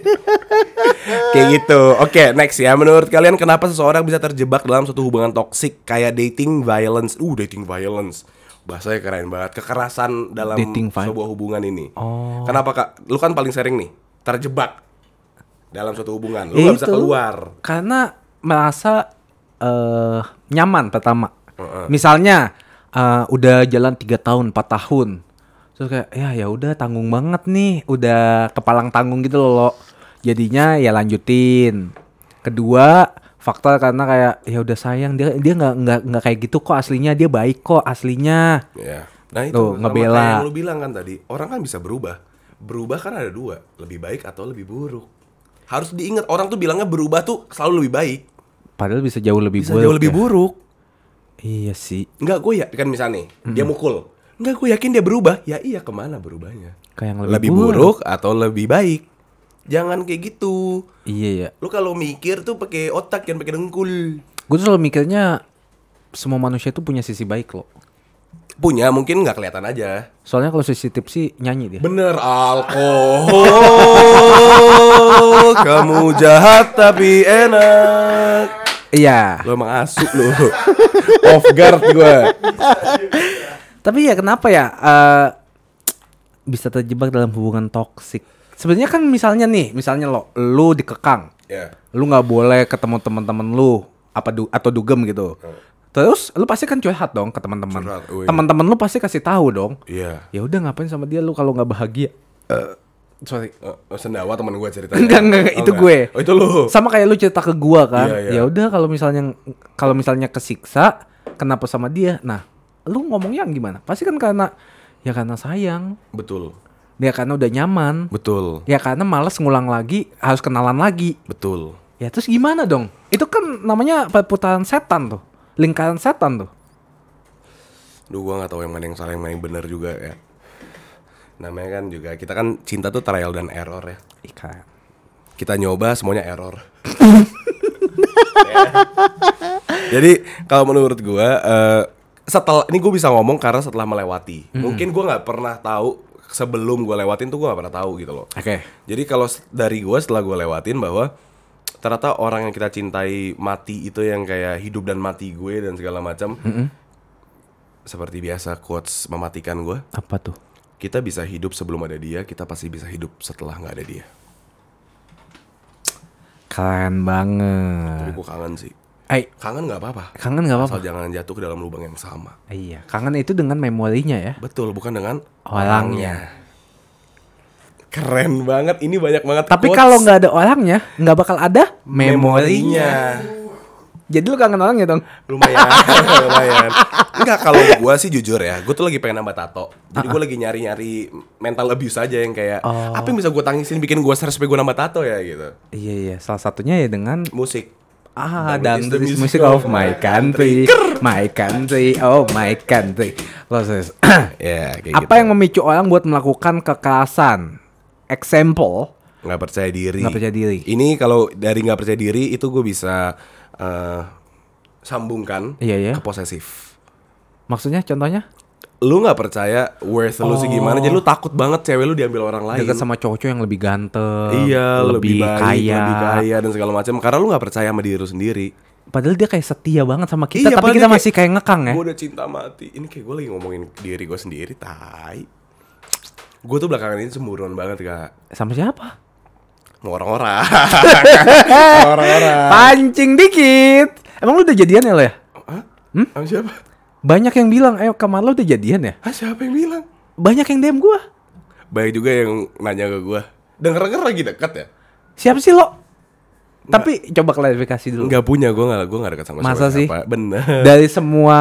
Kayak gitu. Oke, next ya. Menurut kalian kenapa seseorang bisa terjebak dalam suatu hubungan toksik kayak dating violence? Uh, dating violence. Bahasanya keren banget. Kekerasan dalam Dating sebuah hubungan ini. Oh. Kenapa Kak? Lu kan paling sering nih terjebak dalam suatu hubungan. Lu Ya gak bisa keluar. Karena merasa eh, nyaman pertama. Misalnya eh, udah jalan tiga tahun, 4 tahun. Terus kayak ya ya udah tanggung banget nih, udah kepalang tanggung gitu loh. Jadinya ya lanjutin. Kedua, faktor karena kayak ya udah sayang dia dia nggak nggak nggak kayak gitu kok aslinya dia baik kok aslinya. Ya. Nah itu Tuh, ngebela. yang lu bilang kan tadi, orang kan bisa berubah. Berubah kan ada dua, lebih baik atau lebih buruk. Harus diingat orang tuh bilangnya berubah tuh selalu lebih baik, Padahal bisa jauh lebih bisa buruk. jauh lebih ya. buruk. Iya sih. Enggak gue ya kan misalnya nih, dia mukul. Enggak gue yakin dia berubah. Ya iya ke mana berubahnya? Kayak yang Lebih, buruk. atau lebih baik? Jangan kayak gitu. Iya ya. Lu kalau mikir tuh pakai otak yang pakai dengkul. Gue tuh selalu mikirnya semua manusia itu punya sisi baik loh. Punya mungkin nggak kelihatan aja. Soalnya kalau sisi tipsi nyanyi dia. Bener alkohol Kamu jahat tapi enak Iya. Lo emang asu lo Off guard gue Tapi ya kenapa ya eh, bisa terjebak dalam hubungan toksik? Sebenarnya kan misalnya nih, misalnya lo, lu dikekang, Ya lu nggak boleh ketemu teman-teman lu apa du- atau dugem gitu. Terus lu pasti kan curhat dong ke teman-teman. Oh iya. Teman-teman lu pasti kasih tahu dong. Iya Ya udah ngapain sama dia lu kalau nggak bahagia? Sorry. Oh, sendawa teman gue ceritanya Enggak, enggak, enggak, itu gue. Oh itu lo Sama kayak lu cerita ke gua kan. Iya, iya. Ya udah kalau misalnya kalau misalnya kesiksa kenapa sama dia? Nah, lu ngomongnya gimana? Pasti kan karena ya karena sayang. Betul Ya karena udah nyaman. Betul Ya karena males ngulang lagi, harus kenalan lagi. Betul Ya terus gimana dong? Itu kan namanya perputaran setan tuh. Lingkaran setan tuh. Duh gue gak tahu yang mana yang salah yang mana yang bener juga ya Namanya kan juga Kita kan cinta tuh trial dan error ya Ikan. kita nyoba semuanya error. Jadi kalau menurut gua eh, setelah ini gue bisa ngomong karena setelah melewati. Mungkin gua nggak pernah tahu sebelum gua lewatin tuh gua nggak pernah tahu gitu loh. Oke. Jadi kalau dari gua setelah gua lewatin bahwa ternyata orang yang kita cintai mati itu yang kayak hidup dan mati gue dan segala macam. Seperti biasa quotes mematikan gua. Apa tuh? Kita bisa hidup sebelum ada dia, kita pasti bisa hidup setelah nggak ada dia. Keren Tapi banget. gue kangen sih. Eh, Kangen nggak apa-apa. kangen nggak apa-apa? Asal jangan jatuh ke dalam lubang yang sama. Iya, kangen itu dengan memorinya ya. Betul, bukan dengan Orangnya. Keren banget, ini banyak banget. Tapi kalau nggak ada orangnya, nggak bakal ada memorinya. Jadi lu kangen orangnya dong. lumayan, lumayan. Enggak kalau gua sih jujur ya, gua tuh lagi pengen nambah tato. Jadi gua lagi nyari-nyari mental abuse aja yang kayak Oh. apa yang bisa gua tangisin bikin gua stres supaya gua nambah tato ya gitu. Iya iya, salah satunya ya dengan Musik. Ah Dangdut is the music of my country, my country, oh my country. Proses. Ya, kayak Apa yang memicu orang buat melakukan kekerasan? Example, nggak percaya diri. Nggak percaya diri. Ini kalau dari nggak percaya diri itu gue bisa eh, sambungkan Iya, iya. ke posesif. maksudnya contohnya Lu nggak percaya worth lu sih gimana? Jadi lu takut banget cewek lu diambil orang lain. dekat sama cowok-cowok yang lebih ganteng, iya, lebih, lebih, baik, kaya. lebih kaya dan segala macam. Karena lu nggak percaya sama diri lu sendiri. Padahal dia kayak setia banget sama kita, Iya, tapi kita dia masih kayak ngekang ya. Gue udah cinta mati. Ini kayak gue lagi ngomongin diri gue sendiri, tai. Gue tuh belakangan ini cemburuan banget kak. Sama siapa? Mau orang-orang. orang-orang. Pancing dikit. Emang lu udah jadian ya lo ya? Hah? Sama siapa? Banyak yang bilang, eh kamar lo udah jadian ya? Hah, siapa yang bilang? Banyak yang DM gua. Baik juga yang nanya ke gue. Denger-denger lagi dekat ya? Siapa sih lo? Tapi coba klarifikasi dulu. Nggak punya, gue nggak, gue nggak dekat sama Masa sih? siapa. Bener. Dari semua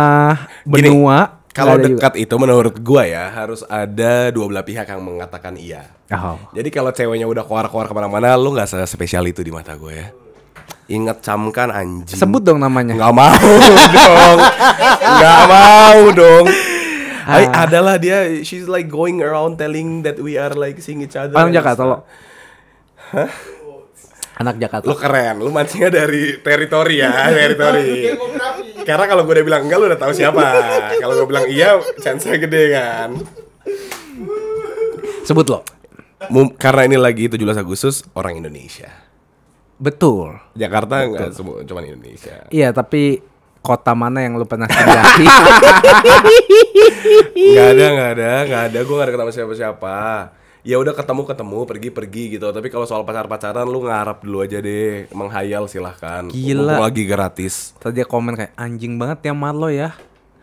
Gini, benua, Kalau nggak dekat itu menurut gue ya harus ada dua belah pihak yang mengatakan iya. Oh. Jadi kalau ceweknya udah keluar-keluar ke mana-mana, lu nggak spesial itu di mata gue ya. Ingat camkan anjing. Sebut dong namanya. Nggak mau dong. Nggak mau dong. Ah. adalah dia, she's like going around telling that we are like seeing each other. And Jakarta lo. Anak Jakarta. Lu keren, lu mancingnya dari teritori ya, teritori. Karena kalau gue udah bilang enggak, lu udah tahu siapa. Kalau gue bilang iya, chance-nya gede kan. Sebut lo. Mum- karena ini lagi 17 Agustus, orang Indonesia. Betul. Jakarta enggak semua, cuman Indonesia. Iya, tapi kota mana yang lu pernah singgahi? Enggak ada, enggak ada, enggak ada. Gue gak ada ketemu siapa-siapa. Ya udah ketemu ketemu, pergi pergi gitu. Tapi kalau soal pacar pacaran, lu ngarap dulu aja deh, menghayal silahkan. Gila. Mumpung lagi gratis. Tadi komen kayak anjing banget ya Marlo ya.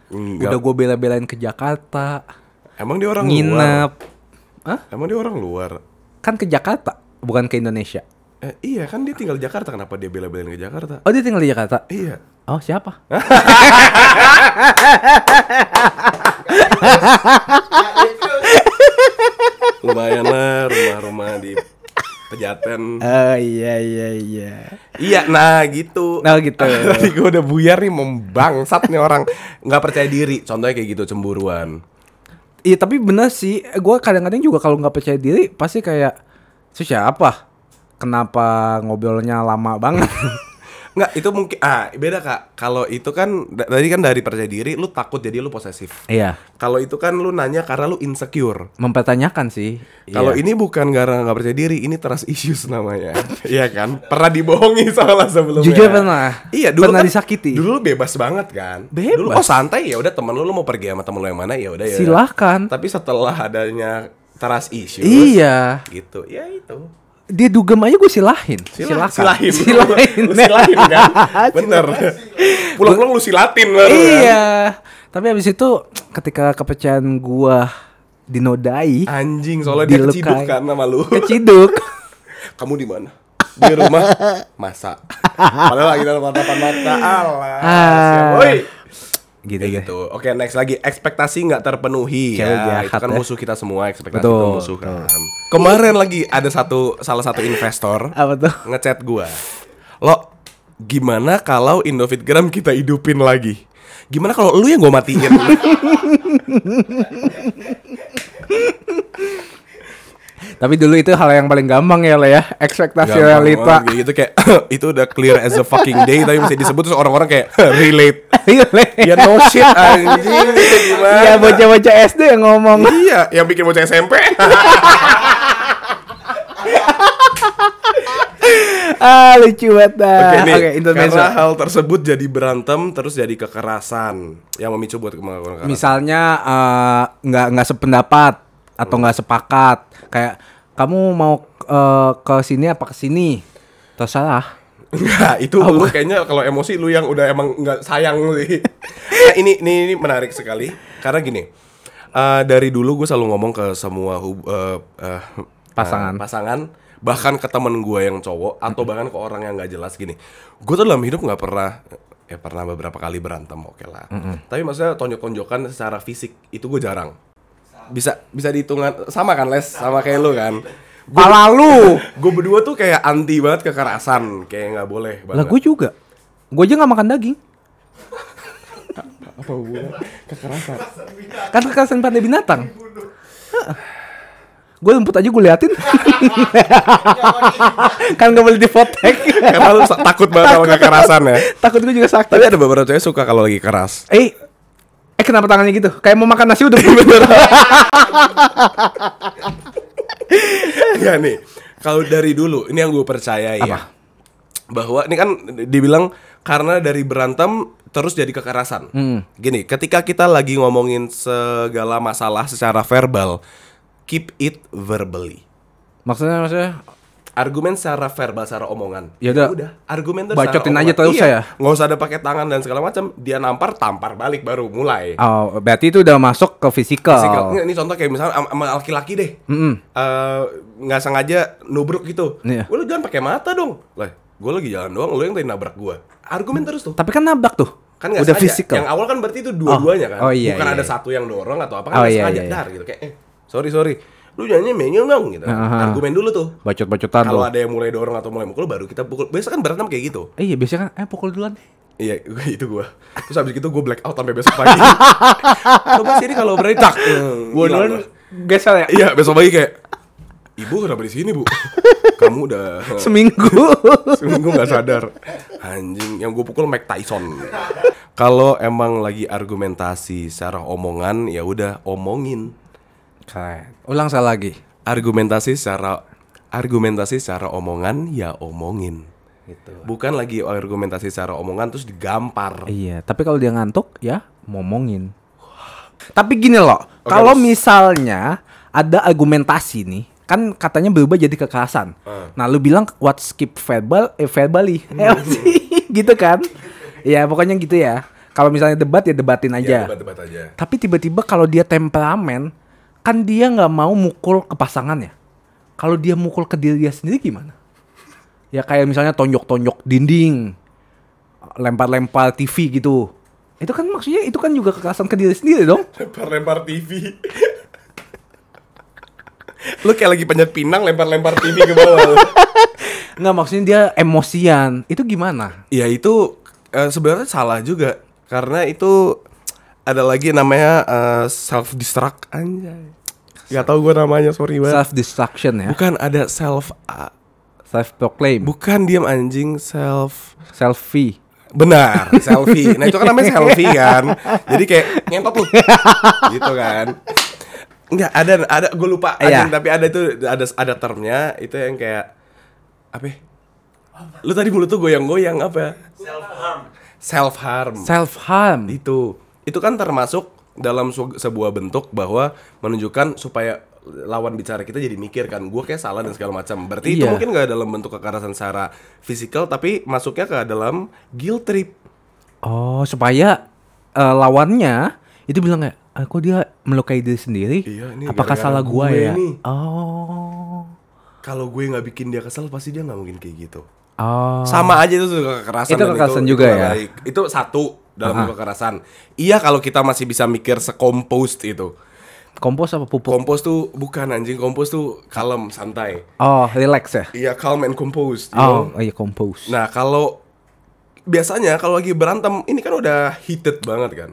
Enggak. Udah gue bela-belain ke Jakarta. Emang dia orang luar? nginep. Hah? Emang dia orang luar? Kan ke Jakarta, bukan ke Indonesia. Eh, iya kan dia tinggal di Jakarta kenapa dia bela-belain ke Jakarta? Oh, dia tinggal di Jakarta. Iya. Oh, siapa? Lumayan lah rumah-rumah di Pejaten. Oh, iya iya iya. Iya, nah gitu. Nah, gitu. Tadi gue udah buyar nih membangsat nih orang nggak percaya diri. Contohnya kayak gitu cemburuan. Iya, tapi bener sih. Gue kadang-kadang juga kalau nggak percaya diri pasti kayak "Itu siapa? Kenapa ngobrolnya lama banget? Nggak, itu mungkin ah beda kak. Kalau itu kan tadi kan dari percaya diri, lu takut jadi lu posesif. Iya, Kalau itu kan lu nanya karena lu insecure. mempertanyakan sih. Kalau Iya. ini bukan karena nggak percaya diri, ini trust issues namanya. Iya kan? Pernah dibohongi soalnya sebelumnya. Jujur pernah. Iya, dulu Pernah kan, disakiti. Dulu lu bebas banget kan. Bebas. Dulu oh santai ya udah temen lu lu mau pergi sama temen lu yang mana ya udah ya. Silahkan. Tapi setelah adanya trust issues Iya. gitu. Ya itu. Dia dugem aja gue silahin. Sila- Silakan. Silahin. Silahin. Lu silahin kan? Bener. Pulang-pulang lu silatin baru kan? iya. Tapi habis itu ketika kepercayaan gua dinodai, Anjing soalnya dia Dilukai. keciduk kan sama lu. keciduk. Kamu di mana? Di rumah masa. Padahal lagi dalam tatapan mata Allah. Ah. Siap. Gitu ya. gitu. Oke, next lagi ekspektasi nggak terpenuhi Cewek ya. jahat Itu kan ya. musuh kita semua, ekspektasi Betul, itu musuh kan. Kemarin lagi ada satu salah satu investor Apa tuh? ngechat gua. Lo gimana kalau Indofitgram kita hidupin lagi? Gimana kalau lu yang gua matiin? Tapi dulu itu hal yang paling gampang ya lah ya, ekspektasi Gampang realita. banget kayak gitu kayak itu udah clear as a fucking day tapi masih disebut terus orang-orang kayak relate. Ya no shit anjing gimana? Iya bocah-bocah SD yang ngomong. Iya, yang bikin bocah SMP. ah lucu banget dah. Oke nih, Oke, intermezzo. karena hal tersebut jadi berantem terus jadi kekerasan yang memicu buat kemarahan. Misalnya eh, nggak nggak sependapat atau nggak sepakat, kayak kamu mau eh, ke sini apa ke sini, terserah. Enggak, itu lu kayaknya kalau emosi lu yang udah emang nggak sayang sih. nah, ini, ini ini menarik sekali karena gini. eh, dari dulu gue selalu ngomong ke semua hub, eh, eh, Pasangan. pasangan bahkan ke temen gue yang cowok atau bahkan ke orang yang nggak jelas gini gue tuh dalam hidup nggak pernah ya pernah beberapa kali berantem oke lah tapi maksudnya tonjok-tonjokan secara fisik itu gue jarang bisa bisa dihitungan sama kan les sama kayak lu kan Pala lu. gue berdua tuh kayak anti banget kekerasan kayak nggak boleh banget Lah gue juga. Gue aja nggak makan daging. apa hubungan kekerasan Kan kekerasan pada binatang. Gue rumput aja gue liatin. kan gak boleh difotek. karena lu takut banget kalau kekerasan ya Takut gue juga sakit. tapi ada beberapa cewek suka kalau lagi keras Eh, eh kenapa tangannya gitu? Kayak mau makan nasi udah bener. ya nih kalau dari dulu ini yang gue percaya ya Apa? bahwa ini kan dibilang karena dari berantem terus jadi kekerasan gini ketika kita lagi ngomongin segala masalah secara verbal keep it verbally maksudnya maksudnya argumen secara verbal secara omongan Ya udah. argumen tuh Bacotin aja terus Iya, ya? nggak usah ada pakai tangan dan segala macam dia nampar tampar balik baru mulai Oh, berarti itu udah masuk ke fisikal. Nggak, Ini contoh kayak misalnya am- sama laki-laki deh. Eh, nggak sengaja nubruk gitu. Iya. Gue lu jangan pakai mata dong. Lah, gue lagi jalan doang, lu yang tadi nabrak gue. Argumen terus tuh. Tapi kan nabrak tuh. Kan nggak udah fisikal. Yang awal kan berarti itu dua-duanya kan. Oh, iya, Bukan iya, ada iya. satu yang dorong atau apa kan Oh, iya, sengaja iya, iya. dar gitu kayak eh sorry sorry. Lu nyanyi dong gitu. Aha. Argumen dulu tuh. Bacot-bacotan Kalau ada yang mulai dorong atau mulai mukul baru kita pukul. Biasa kan berantem kayak gitu. Eh, iya biasanya kan eh pukul duluan. Iya, itu gua. Terus habis gitu gua black out sampai besok pagi. Coba sini kalau berani tak. Hmm, Gua hilang duluan gua. geser ya. Iya, besok pagi kayak Ibu kenapa di sini, Bu? Kamu udah Seminggu. seminggu nggak sadar. Anjing, yang gue pukul Mike Tyson. Kalau emang lagi argumentasi secara omongan, ya udah omongin. Keren. Ulang saya lagi. Argumentasi secara argumentasi secara omongan, ya omongin. Gitu. Bukan lagi argumentasi secara omongan terus digampar. Iya, tapi kalau dia ngantuk ya ngomongin. Tapi gini loh, Oke, kalau misalnya ada argumentasi nih, kan katanya berubah jadi kekerasan. Ah. Nah, lu bilang what skip verbal eh verbally. Eh sih? gitu kan? Ya, pokoknya gitu ya. Kalau misalnya debat ya debatin Ya, aja. debat-debat aja. Tapi tiba-tiba kalau dia temperamen, kan dia nggak mau mukul ke pasangannya. Kalau dia mukul ke diri dia sendiri gimana? Ya kayak misalnya tonjok-tonjok dinding, lempar-lempar TV gitu. Itu kan maksudnya itu kan juga kekerasan ke diri sendiri dong. Lempar-lempar TV. lu kayak lagi panjat pinang lempar-lempar TV ke bawah. Nggak maksudnya dia emosian. Itu gimana? ya itu eh, sebenarnya salah juga karena itu ada lagi namanya self destruct anjay. Gak tau gue namanya sorry banget. Self destruction ya. Bukan ada self Self proclaim. bukan diam anjing self Selfie. Benar, selfie. Nah itu kan namanya selfie kan. Jadi kayak ngentot lu. gitu kan. Enggak, ada ada gue lupa anjing, tapi ada itu ada ada termnya itu yang kayak apa? ya? Lu tadi mulut tuh goyang-goyang apa? Self harm. Self harm. Self harm. itu. Itu kan termasuk dalam sebuah bentuk bahwa menunjukkan supaya lawan bicara kita jadi mikir kan gue kayak salah dan segala macam berarti itu Iya. mungkin gak dalam bentuk kekerasan secara fisikal tapi masuknya ke dalam guilt trip Oh, supaya eh, lawannya itu bilang kayak, ah, kok dia melukai diri sendiri? Iya, ini Apakah salah gue ya? nih." Oh. kalau gue nggak bikin dia kesel pasti dia nggak mungkin kayak gitu Oh. sama aja itu kekerasan Itu kekerasan juga nggak ya? baik. itu satu dalam Aha. kekerasan iya kalau kita masih bisa mikir sekompost itu Kompos apa pupuk? kompos tuh bukan anjing kompos tuh kalem santai oh, relax ya? iya calm and composed you Oh, know? oh iya kompos. nah kalau biasanya kalau lagi berantem ini kan udah heated banget kan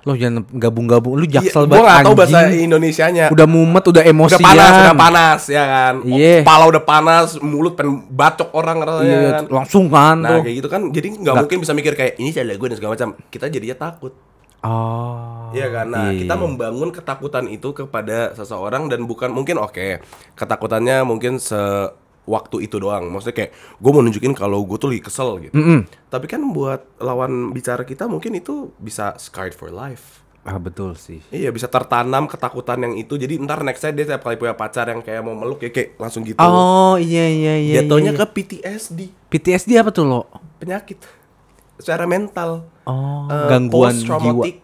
Lo jangan gabung-gabung, lu Iya, jaksel gue banget nggak tahu bahasa anjing. Indonesianya Udah mumet, udah emosian. udah panas, udah panas ya kan. Iya. Kepala udah panas, mulut pengen bacok orang rasanya Iya, kan. langsung kan Nah tuh. kayak gitu kan, jadi nggak mungkin bisa mikir kayak ini salah gue dan segala macam. Kita jadinya takut, Oh. Iya kan? Nah iya, kita iya. membangun ketakutan itu kepada seseorang dan bukan mungkin oke ketakutannya mungkin sewaktu itu doang. Maksudnya kayak gue mau nunjukin kalau gue tuh lagi kesel gitu. Mm-mm. Tapi kan buat lawan bicara kita mungkin itu bisa scarred for life. Ah, betul sih. Iya bisa tertanam ketakutan yang itu jadi ntar nextnya dia tiap kali punya pacar yang kayak mau meluk ya kayak langsung gitu. Oh, iya iya iya. Jatuhnya iya. ke PTSD PTSD apa tuh lo? penyakit secara mental. Oh, Eh, gangguan post jiwa. traumatic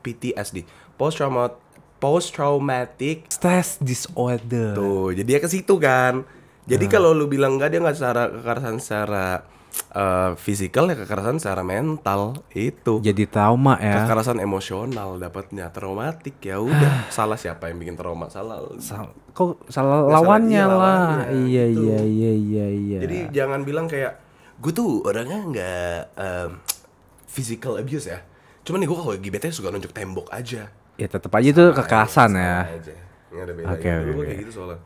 PTSD post traumatic post traumatic Stress disorder. tuh jadi ya ke situ kan jadi kalau lu bilang enggak dia nggak secara kekerasan secara eh, fisikal ya kekerasan secara mental itu Jadi trauma ya. kekerasan emosional dapatnya traumatik ya udah salah siapa yang bikin trauma salah Sal- kok salah Ya, salah lawannya dia, lah. lawannya, Iya gitu. iya iya iya iya. jadi jangan bilang kayak gue tuh orangnya nggak em, physical abuse ya cuman nih gue kalau lagi bete suka nunjuk tembok aja ya tetap aja itu kekerasan ya. Oke, oke, oke. kayak gitu soalnya.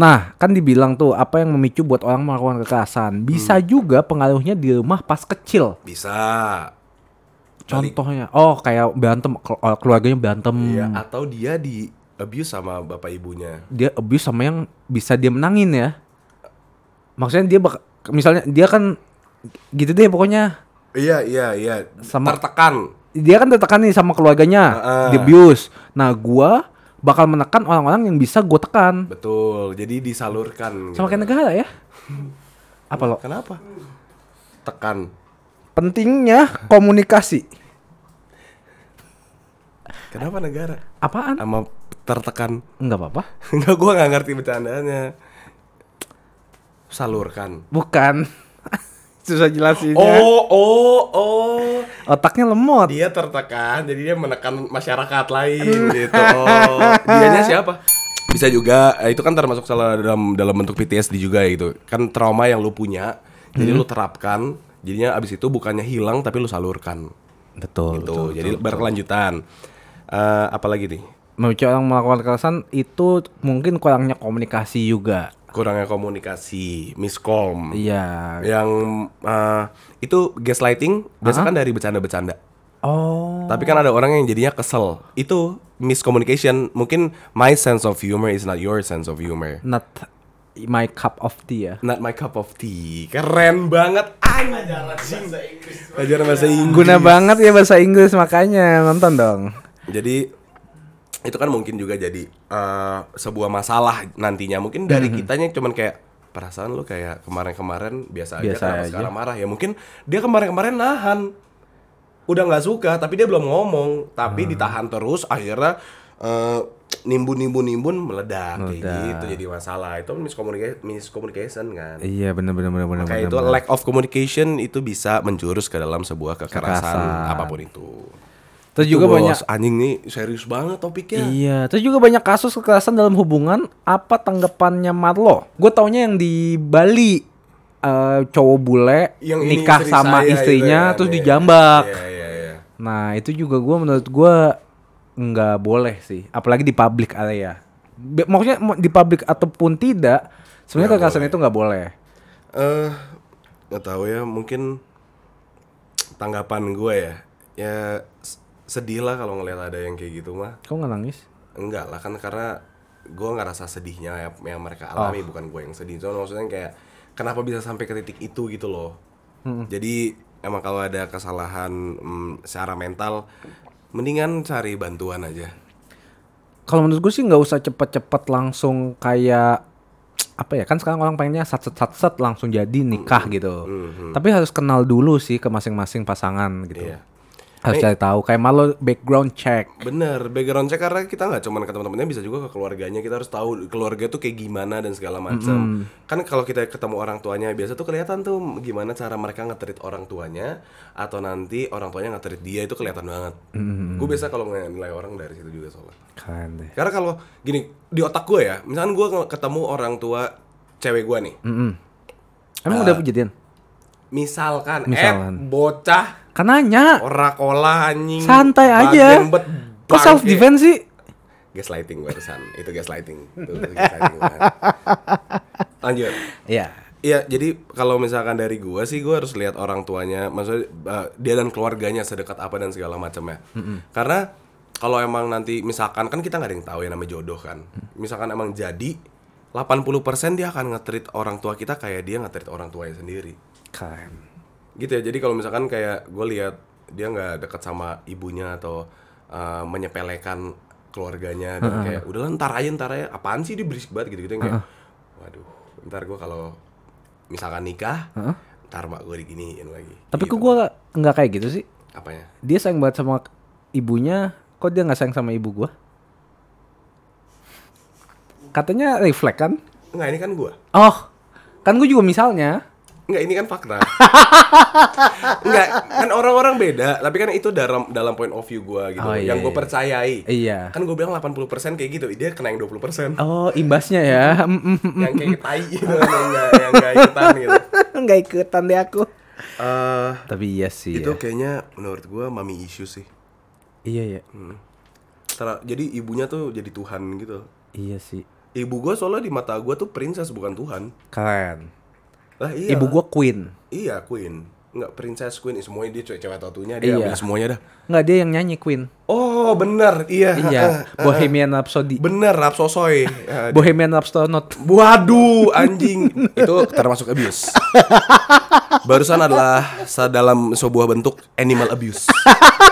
Nah, kan dibilang tuh apa yang memicu buat orang melakukan kekerasan. Bisa Hmm. juga pengaruhnya di rumah pas kecil. Bisa. Contohnya, oh kayak berantem eh, keluarganya berantem. Iya, atau dia di abuse sama bapak ibunya. Dia abuse sama yang bisa dia menangin ya. Maksudnya dia bak misalnya dia kan gitu deh pokoknya Iya, iya, iya. Sama- tertekan. dia kan tertekan nih sama keluarganya, Heeh. di abuse. Nah, gua bakal menekan orang-orang yang bisa gua tekan. Betul. Jadi disalurkan. Sama gitu. kayak negara ya. Apa lo? Kenapa? Tekan. Pentingnya komunikasi. Kenapa negara? Apaan? Sama tertekan. Enggak apa-apa. Enggak, gua nggak ngerti bercandaannya. Salurkan. Bukan. Susah jelasinnya. Oh, oh, oh. Otaknya lemot. Dia tertekan, jadi dia menekan masyarakat lain gitu. Oh, dianya siapa? Bisa juga, eh, itu kan termasuk salah dalam dalam bentuk PTSD juga gitu. Kan trauma yang lu punya, jadi lu terapkan, jadinya abis itu bukannya hilang tapi lu salurkan. Betul. Gitu. jadi berkelanjutan. Eh, apalagi nih? Memicu orang melakukan kekerasan itu mungkin kurangnya komunikasi juga. Kurangnya komunikasi, miskom. Iya. Yang eh, itu gaslighting biasa kan dari bercanda-bercanda. Oh. Tapi kan ada orang yang jadinya kesel. Itu miscommunication. Mungkin my sense of humor is not your sense of humor. Not my cup of tea ya. Not my cup of tea. Keren banget. Anjing. Pelajaran bahasa Inggris. Guna banget ya bahasa Inggris makanya nonton dong. Jadi itu kan mungkin juga jadi eh, sebuah masalah nantinya. Mungkin dari kitanya cuman kayak perasaan lu kayak kemarin-kemarin biasa aja Biasa kenapa aja. sekarang marah ya mungkin dia kemarin-kemarin nahan udah nggak suka tapi dia belum ngomong tapi ditahan terus akhirnya eh, nimbun nimbun nimbun meledak, kayak Meledak. gitu jadi masalah itu miscommunication miscommunication kan Iya bener bener bener bener. kayak itu bener. lack of communication itu bisa menjurus ke dalam sebuah kekerasan, Kekerasan. apa pun itu Terus juga bos, banyak anjing nih serius banget topiknya Iya, terus juga banyak kasus kekerasan dalam hubungan. Apa tanggapannya Marlo? Gue taunya yang di Bali eh, cowok bule Yang nikah istri sama saya istrinya kan, terus iya. dijambak. Iya, iya, iya. Nah itu juga gue menurut gue nggak boleh sih, apalagi di public area. Maksudnya di public ataupun tidak, sebenarnya kekerasan itu nggak boleh. Eh, nggak tahu ya, mungkin tanggapan gue ya, ya sedih lah kalau ngelihat ada yang kayak gitu mah. Kau nggak nangis? Enggak lah kan karena gue ngerasa sedihnya ya, yang mereka Oh. alami bukan gue yang sedih. Cuma maksudnya kayak kenapa bisa sampai ke titik itu gitu loh. Jadi emang kalau ada kesalahan mm, secara mental, mendingan cari bantuan aja. Kalau menurut gue sih nggak usah cepet-cepet langsung kayak apa ya kan sekarang orang pengennya sat set sat set langsung jadi nikah gitu. Tapi harus kenal dulu sih ke masing-masing pasangan gitu. Iya. Harus cari tahu kayak malu background check. Bener, background check karena kita nggak cuma ke teman-temannya bisa juga ke keluarganya kita harus tahu keluarga tuh kayak gimana dan segala macam. Kan kalau kita ketemu orang tuanya biasa tuh kelihatan tuh gimana cara mereka nge-treat orang tuanya atau nanti orang tuanya nge-treat dia itu kelihatan banget. Gue biasa kalau nilai orang dari situ juga soalnya. Keren deh. Karena kalau gini di otak gue ya, misalkan gue ketemu orang tua cewek gue nih, Mm-mm. Emang udah kejadian? Misalkan, Misalkan. eh bocah Kan nanya. ora kola anjing, Santai aja. bet Kok self defense sih? gaslighting barusan itu gaslighting itu gaslighting lanjut Iya. Iya, jadi kalau misalkan dari gua sih gua harus lihat orang tuanya, maksudnya uh, dia dan keluarganya sedekat apa dan segala macamnya. Karena kalau emang nanti misalkan kan kita nggak ada yang tahu ya namanya jodoh kan. Misalkan emang jadi 80% dia akan nge-treat orang tua kita kayak dia nge-treat orang tuanya sendiri. Keren. Gitu ya. Jadi kalau misalkan kayak gue lihat dia nggak deket sama ibunya atau uh, menyepelekan keluarganya dan kayak udah ntar aja ntar aja apaan sih dia berisik banget gitu gitu kayak waduh ntar gue kalau misalkan nikah ntar mak gue diginiin lagi Tapi Gitu. kok gua nggak kayak gitu sih? apanya Dia sayang banget sama ibunya, kok dia nggak sayang sama ibu gua? Katanya refleks kan? Enggak ini kan gue Oh, kan gue juga misalnya. Enggak ini kan fakta Enggak kan orang-orang beda tapi kan itu dalam dalam point of view gue gitu Oh, iya, yang gue iya. percayai Iya. kan gue bilang 80% kayak gitu dia kena yang 20% Oh, imbasnya ya. Mm, mm, mm. yang kayak tai gitu yang enggak yang enggak ikutan gitu Nggak ikutan deh aku. Eh, Tapi iya sih. itu ya. kayaknya menurut gua mami issue sih Iya ya. Tera- jadi ibunya tuh jadi Tuhan gitu Iya sih. ibu gua soalnya di mata gua tuh princess bukan Tuhan Keren. Lah iya Ibu gua queen. iya queen nggak princess queen semuanya dia cewek cewek tatunya dia Iya. ambil semuanya dah Nggak dia yang nyanyi queen. oh bener iya Iya. Bohemian Rhapsody. bener rapsosoy Ya, Bohemian Rhapsody not. Waduh, anjing. itu termasuk abuse. Barusan adalah dalam sebuah bentuk animal abuse.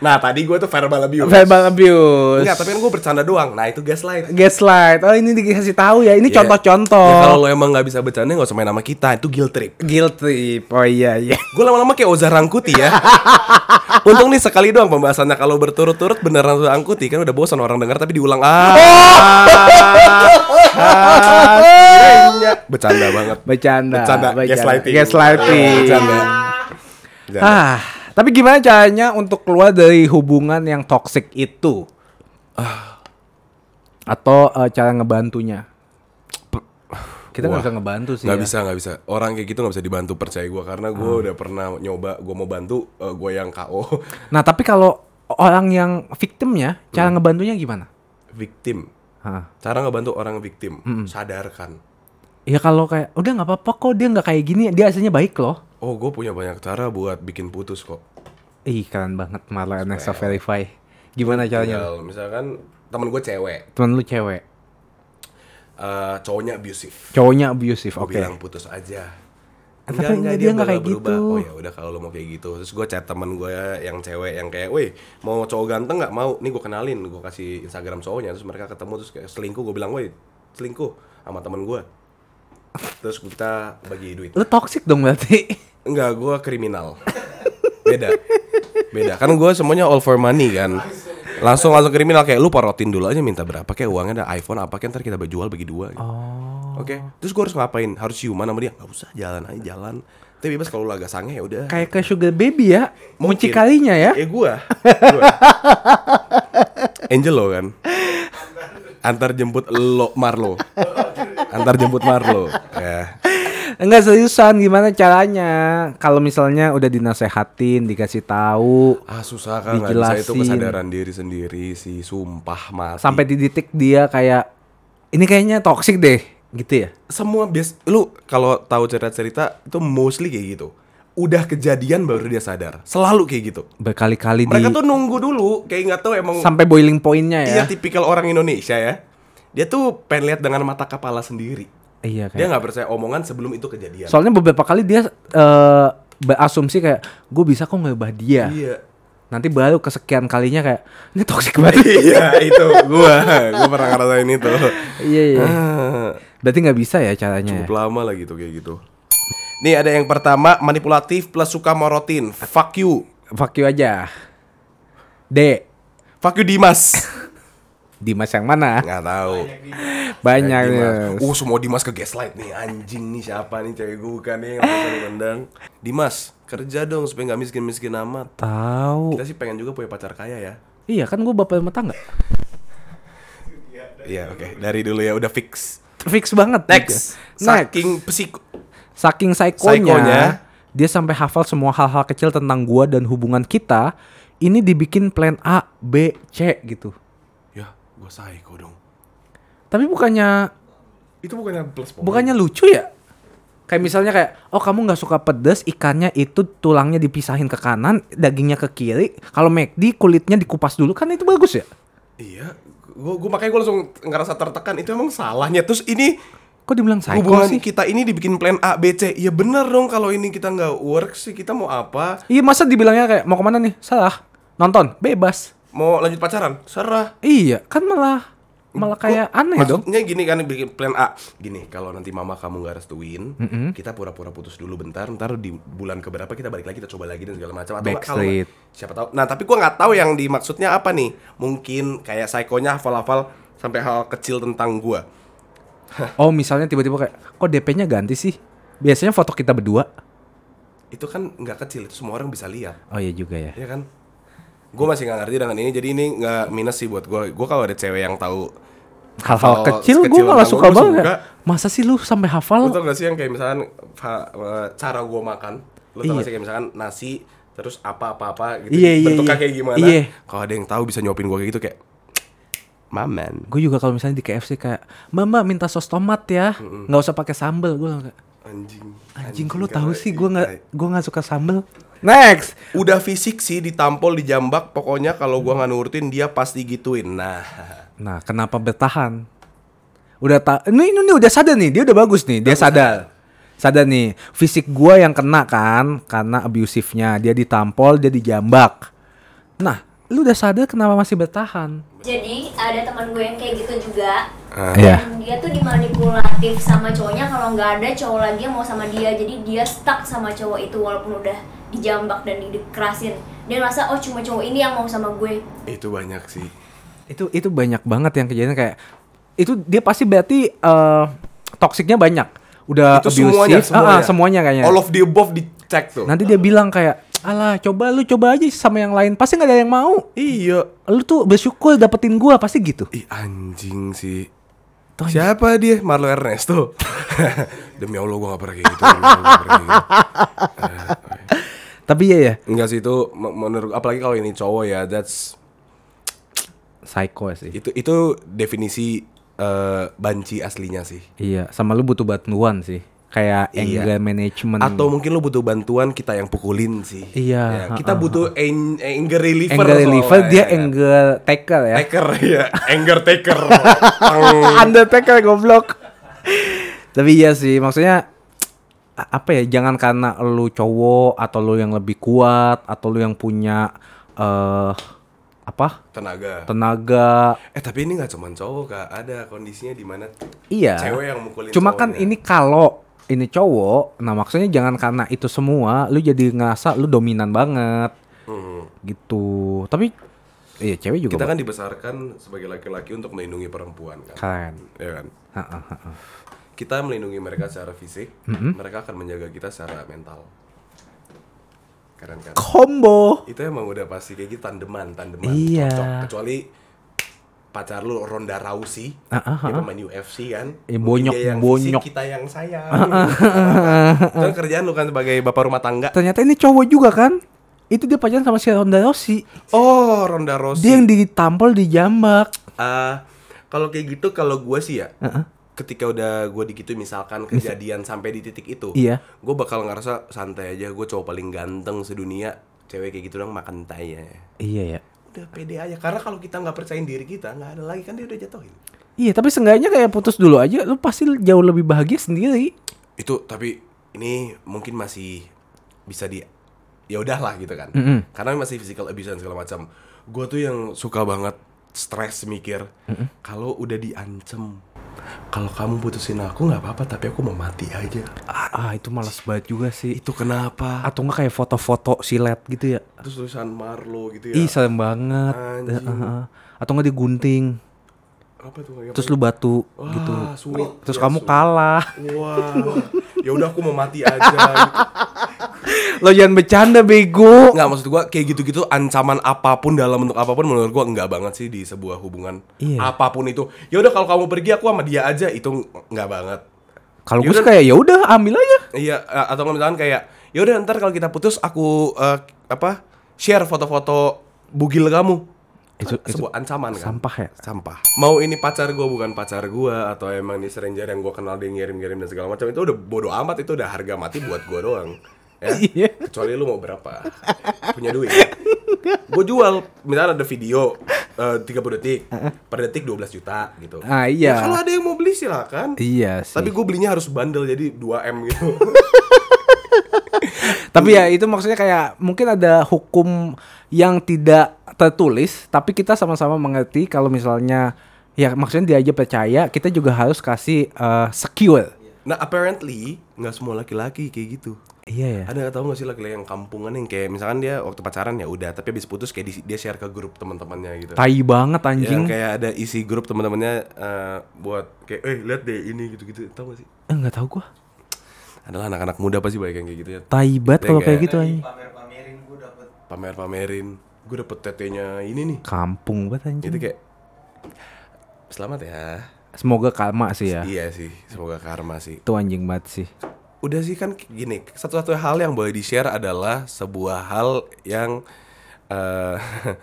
nah, tadi gue tuh verbal abuse. Verbal abuse. Enggak, tapi kan gue bercanda doang. Nah, itu gaslight. Gaslight. Oh ini dikasih tahu ya. Ini Ya, contoh-contoh. Ya, kalau lo emang nggak bisa bercanda, nggak usah main nama kita. Itu guilt trip. Guilt trip. Oh iya iya. Gue lama-lama kayak Oza Rangkuti ya. Untung nih sekali doang pembahasannya. Kalau berturut-turut beneran Oza Rangkuti kan udah bosan orang dengar tapi diulang. Ah, akhirnya. Bercanda banget. Bercanda. Bercanda, gaslighting. Gaslighting. Bercanda. Bercanda. Ah, tapi gimana caranya untuk keluar dari hubungan yang toksik itu? Atau eh, cara ngebantunya? Kita nggak bisa ngebantu sih. Nggak ya. bisa nggak bisa orang kayak gitu nggak bisa dibantu percaya gue karena gue udah pernah nyoba gue mau bantu gue yang KO Nah, tapi kalau orang yang victimnya, cara Hmm. ngebantunya gimana? victim Hah. cara ngebantu orang victim sadarkan Ya kalau kayak udah nggak apa-apa kok dia nggak kayak gini, dia aslinya baik loh. Oh gue punya banyak cara buat bikin putus kok Ih keren banget malah Nexa Verify. Gimana caranya? Tinggal, misalkan temen gue cewek Temen lu cewek, eh, cowoknya abusive cowoknya abusive, oke. bilang putus aja Tapi enggak, dia nggak kayak berubah. gitu. Oh ya udah kalau lo mau kayak gitu. Terus gue chat temen gue yang cewek yang kayak, weh mau cowok ganteng nggak mau? Nih gue kenalin, gue kasih Instagram cowoknya. Terus mereka ketemu terus kayak selingkuh. Gue bilang, weh selingkuh sama temen gue. Terus kita bagi duit. Lu toxic dong berarti. Enggak, gue kriminal. Beda. Beda. Kan gue semuanya all for money kan. langsung langsung kriminal kayak lu porotin dulu aja minta berapa kayak uangnya ada iPhone apa kayak ntar kita jual bagi dua gitu. Oh. Oke, terus gue harus ngapain? Harus ciuman sama dia? Gak usah, jalan aja jalan. Tapi bebas kalau lu agak sange ya udah. Kayak ke sugar baby ya. Mungkin. Mucikalinya ya. Eh gua. Gua. Angel lo kan. Antar jemput lo Marlo. Antar jemput Marlo. Ya. Enggak seriusan gimana caranya? Kalau misalnya udah dinasehatin, dikasih tahu Ah susah kan bisa itu Dijelasin. kesadaran diri sendiri sih sumpah mati. sampai di titik dia kayak ini kayaknya toxic deh, gitu ya. semua bias lu kalau tahu cerita-cerita itu mostly kayak gitu. Udah kejadian baru dia sadar. Selalu kayak gitu. Berkali-kali di Mereka tuh nunggu dulu kayak nggak tahu emang sampai boiling pointnya Iya ya. tipikal orang Indonesia ya. Dia tuh pengen lihat dengan mata kepala sendiri. Iya Dia kayak. nggak percaya omongan sebelum itu kejadian. Soalnya beberapa kali dia eh, berasumsi kayak gue bisa kok ngebah dia. Iya. Nanti baru kesekian kalinya kayak ini toxic banget. iya itu gua gua pernah ngerasain itu. iya iya. Ah, Berarti nggak bisa ya caranya. ya? Cukup lama lah gitu kayak gitu. Nih ada yang pertama manipulatif plus suka morotin. Fuck you. Fuck you aja. D. Fuck you Dimas. Dimas yang mana? Nggak tahu. Banyak. Yes. Uh semua Dimas ke gaslight nih anjing nih siapa nih cewek gue bukan nih yang dipandang. Dimas kerja dong supaya nggak miskin miskin amat. Tahu. Kita sih pengen juga punya pacar kaya ya. Iya kan gue bapak rumah tangga. Iya oke dari dulu ya udah fix. Fix banget. Next. gitu. Next. Saking psiko. Saking psikonya, Psikonya. dia sampai hafal semua hal-hal kecil tentang gua dan hubungan kita. Ini dibikin plan A, B, C gitu. Ya gue psycho dong. Tapi bukannya Itu bukannya plus point. bukannya lucu ya? Kayak misalnya kayak, oh kamu nggak suka pedes, ikannya itu tulangnya dipisahin ke kanan, dagingnya ke kiri. Kalau McD kulitnya dikupas dulu, kan itu bagus ya? Iya, gua, gua makanya gua langsung ngerasa tertekan itu emang salahnya. Terus ini Kok dibilang psycho hubungan sih? kita ini dibikin plan A, B, C. Ya bener dong kalau ini kita nggak work sih kita mau apa? Iya masa dibilangnya kayak mau ke mana nih? Salah. Nonton, bebas. Mau lanjut pacaran? Serah. Iya, kan malah malah kayak aneh dong. Maksudnya gini kan bikin plan A. Gini, kalau nanti mama kamu nggak restuin, kita pura-pura putus dulu bentar, ntar di bulan keberapa kita balik lagi kita coba lagi dan segala macam atau nggak, kalau siapa tahu. Nah, tapi gua nggak tahu yang dimaksudnya apa nih. Mungkin kayak psikonya hafal-hafal sampai hal kecil tentang gua. Oh misalnya tiba-tiba kayak kok DP-nya ganti sih? Biasanya foto kita berdua. Itu kan nggak kecil, itu semua orang bisa lihat. Oh iya juga ya. ya kan gue masih nggak ngerti dengan ini jadi ini nggak minus sih buat gue gue kalau ada cewek yang tahu Hal-hal hafal kecil gue malah suka gua, banget. suka. Masa sih lu sampai lu hafal? tau gak sih yang kayak misalkan eh, cara gue makan lu tau Iya. gak sih kayak misalkan nasi terus apa apa apa gitu Iya, iya, bentuknya iya. kayak gimana Iya. kalau ada yang tahu bisa nyuapin gue kayak gitu kayak maman Gue juga kalau misalnya di KFC kayak, Mama minta sos tomat ya, nggak usah pakai sambel. Gue kayak, anjing anjing kok lu tahu kalau- sih gue nggak Iya. gue nggak suka sambel. Next. udah fisik sih ditampol dijambak pokoknya kalau gue nggak nurutin dia pasti gituin nah Nah kenapa bertahan? Udah tak, ini, ini, ini udah sadar nih, dia udah bagus nih, dia sadar. Sadar nih, fisik gua yang kena kan karena abusifnya, dia ditampol, dia dijambak. Nah, lu udah sadar kenapa masih bertahan? Jadi ada teman gue yang kayak gitu juga. Ah. Iya. Dan dia tuh dimanipulatif sama cowoknya kalau nggak ada cowok lagi yang mau sama dia. Jadi dia stuck sama cowok itu walaupun udah dijambak dan dikerasin. Dia merasa oh cuma cowok ini yang mau sama gue. itu banyak sih Itu itu banyak banget yang kejadian kayak itu dia pasti berarti eh toksiknya banyak. Udah itu abusive, semuanya ah, semuanya ah, semuanya kayaknya. all of the above dicek tuh Nanti dia bilang kayak, "Alah, coba lu coba aja sama yang lain, pasti nggak ada yang mau." iya Lu tuh bersyukur dapetin gua, pasti gitu. Ih anjing sih Tuh, Siapa dia? Marlo Ernesto Demi Allah gue gak pernah kayak gitu gua pernah kayak gitu. Tapi iya ya, Enggak sih itu me- menurut Apalagi kalau ini cowok ya That's psycho sih. Itu itu definisi eh, banci aslinya sih Iya, sama lu butuh bantuan sih. Kayak Iya. anger management. Atau mungkin lu butuh bantuan Kita yang pukulin sih Iya, Ya, Kita ha, butuh ang- anger reliever anger soalnya, reliever, dia ya kan? anger taker ya. Taker ya Anger taker Undertaker goblok. Tapi iya sih, maksudnya apa ya? Jangan karena lu cowok atau lu yang lebih kuat atau lu yang punya eh apa? Tenaga tenaga. Eh tapi ini gak cuma cowok kak Ada kondisinya di mana Iya. Cewek yang mukulin Cuma kan cowoknya. ini kalau ini cowok, nah maksudnya jangan karena itu semua lu jadi ngerasa lu dominan banget Hmm. gitu. Tapi Iya, cewek juga. Kita kan dibesarkan sebagai laki-laki untuk melindungi perempuan kan. Keren. Ya kan? Ha-ha, ha-ha. Kita melindungi mereka secara fisik, mereka akan menjaga kita secara mental. Keren kan? Combo. Itu emang udah pasti kayak gitu tandeman, tandeman. Iya. Cocok. Kecuali pacar lu Ronda Rousey, Ah, ah, dia pemain UFC kan. Eh, bonyok, dia yang bonyok. kita yang sayang. Itu kan kerjaan lu kan sebagai bapak rumah tangga. Ternyata ini cowok juga kan? Itu dia pacaran sama si Ronda Rousey. Oh, Ronda Rousey. Dia yang ditampol di jambak. Ah, kalau kayak gitu kalau gue sih ya, ketika udah gue digitu misalkan kejadian sampai di titik itu, Iya. gue bakal ngerasa santai aja. Gue cowok paling ganteng sedunia. Cewek kayak gitu dong makan tai ya. Iya ya. Udah pede aja. Karena kalau kita nggak percayain diri kita, nggak ada lagi kan dia udah jatuhin. Iya, tapi seenggaknya kayak putus dulu aja, lu pasti jauh lebih bahagia sendiri. Itu tapi ini mungkin masih bisa di ya udahlah gitu kan. Mm-mm. Karena masih physical abuse dan segala macam. Gue tuh yang suka banget stres mikir kalau udah diancem kalau kamu putusin aku nggak apa-apa tapi aku mau mati aja Ah, itu malas banget juga sih. itu kenapa Atau enggak kayak foto-foto silet gitu ya. terus tulisan Marlo gitu ya Ih, serem banget. Anjing. Heeh. Atau enggak digunting. apa tuh kayak Terus lu batu Wah, gitu. sweet. Terus Ya, kamu sweet. kalah. wah ya udah aku mau mati aja gitu. Lo jangan bercanda bego. nggak maksud gua kayak gitu-gitu ancaman apa pun dalam bentuk apa pun menurut gua nggak banget sih di sebuah hubungan Iya. apa pun itu ya udah kalau kamu pergi aku sama dia aja itu nggak banget Kalau gue Yaudah. sih kayak ya udah ambil aja. Iya, eh, atau misalkan kayak, ya udah ntar kalau kita putus aku eh, apa share foto-foto bugil kamu. Itu- sebuah ancaman kan. sampah ya? Sampah. Mau ini pacar gue bukan pacar gue atau emang ini stranger yang gue kenal dia ngirim-ngirim dan segala macam itu udah bodo amat itu udah harga mati buat gue doang. Ya. Iya. Kecuali lu mau berapa? Punya duit. gue jual, misalnya ada video eh, 30 detik, per detik 12 juta gitu. Ah, iya. Ya, kalau ada yang mau beli silakan. Iya sih. Tapi gue belinya harus bandel jadi 2M gitu. Tapi ya itu maksudnya kayak mungkin ada hukum yang tidak tertulis, tapi kita sama-sama mengerti kalau misalnya ya maksudnya dia aja percaya, kita juga harus kasih eh, secure. Nah apparently nggak semua laki-laki kayak gitu. Iya ya. Ada nggak tahu nggak sih laki-laki yang kampungan yang kayak misalkan dia waktu pacaran ya udah, tapi habis putus kayak di- dia share ke grup teman-temannya gitu. Tai banget Yang anjing. kayak ada isi grup teman-temannya eh, buat kayak eh lihat deh ini gitu-gitu. Tahu gak sih? Eh enggak tahu gua. Adalah anak-anak muda pasti banyak yang kayak gitu ya. Tai banget kalau Kayak- kayak gitu anjing. pamer-pamerin gue dapet Pamer-pamerin. Gue dapet tetenya ini nih. Kampung banget anjing. Itu kayak selamat ya. Semoga karma sih ya. Iya sih, semoga karma sih. Itu anjing banget sih. Udah sih kan gini satu-satu hal yang boleh di share adalah sebuah hal yang eh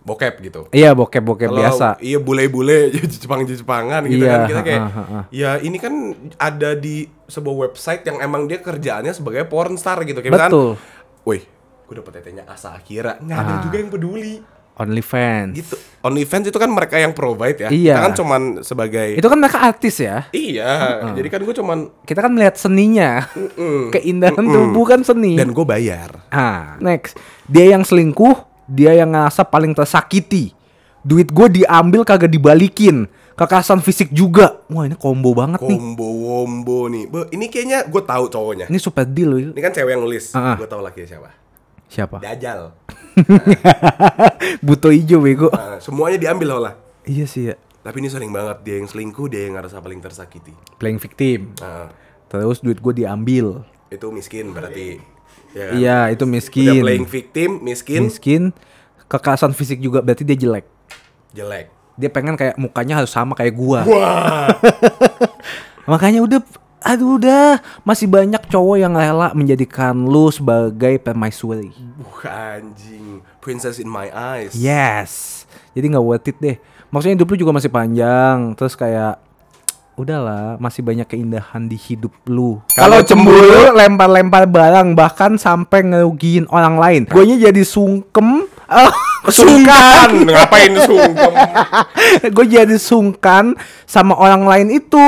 bokep gitu Iya bokep-bokep Kalau biasa. iya bule-bule Jepang-Jepangan gitu Iya, kan kita kayak ha, ha, ha. ya ini kan ada di sebuah website yang emang dia kerjaannya sebagai porn star gitu kayak Betul. wih gue dapet tetenya Asa Akira nggak ada Ah. juga yang peduli OnlyFans. gitu OnlyFans itu kan mereka yang provide ya Iya. kita kan cuman sebagai Itu kan mereka artis ya. iya jadi kan gue cuman Kita kan melihat seninya. Keindahan tubuh kan seni. dan gue bayar Ah, next. Dia yang selingkuh, dia yang ngerasa paling tersakiti. Duit gue diambil kagak dibalikin. Kekerasan fisik juga. Wah, ini combo banget nih. Combo wombo nih. Be, ini kayaknya gue tahu cowoknya. Ini super deal loh. Ini kan cewek yang nulis. Ah. Gue tahu laki siapa. Siapa? Dajal. Buto ijo bego. Nah, semuanya diambil lah. iya sih ya. Tapi ini sering banget dia yang selingkuh, dia yang ngerasa paling tersakiti. Playing victim. Nah, Terus duit gue diambil. itu miskin berarti. Ya kan? Iya, itu Udah miskin. playing victim, miskin, Miskin. Kekerasan fisik juga berarti dia jelek. jelek. Dia pengen kayak mukanya harus sama kayak gua. Wah. Makanya udah aduh udah masih banyak cowok yang rela menjadikan lu sebagai permaisuri. Buh, anjing. Princess in my eyes. Yes. Jadi nggak worth it deh. Maksudnya hidup lu juga masih panjang. Terus kayak udahlah masih banyak keindahan di hidup lu. Kalau Kalau cemburu lempar-lempar barang bahkan sampai ngerugiin orang lain. Guanya jadi sungkem. Oh, Sungkan. Ngapain sungkem? gue jadi sungkan sama orang lain itu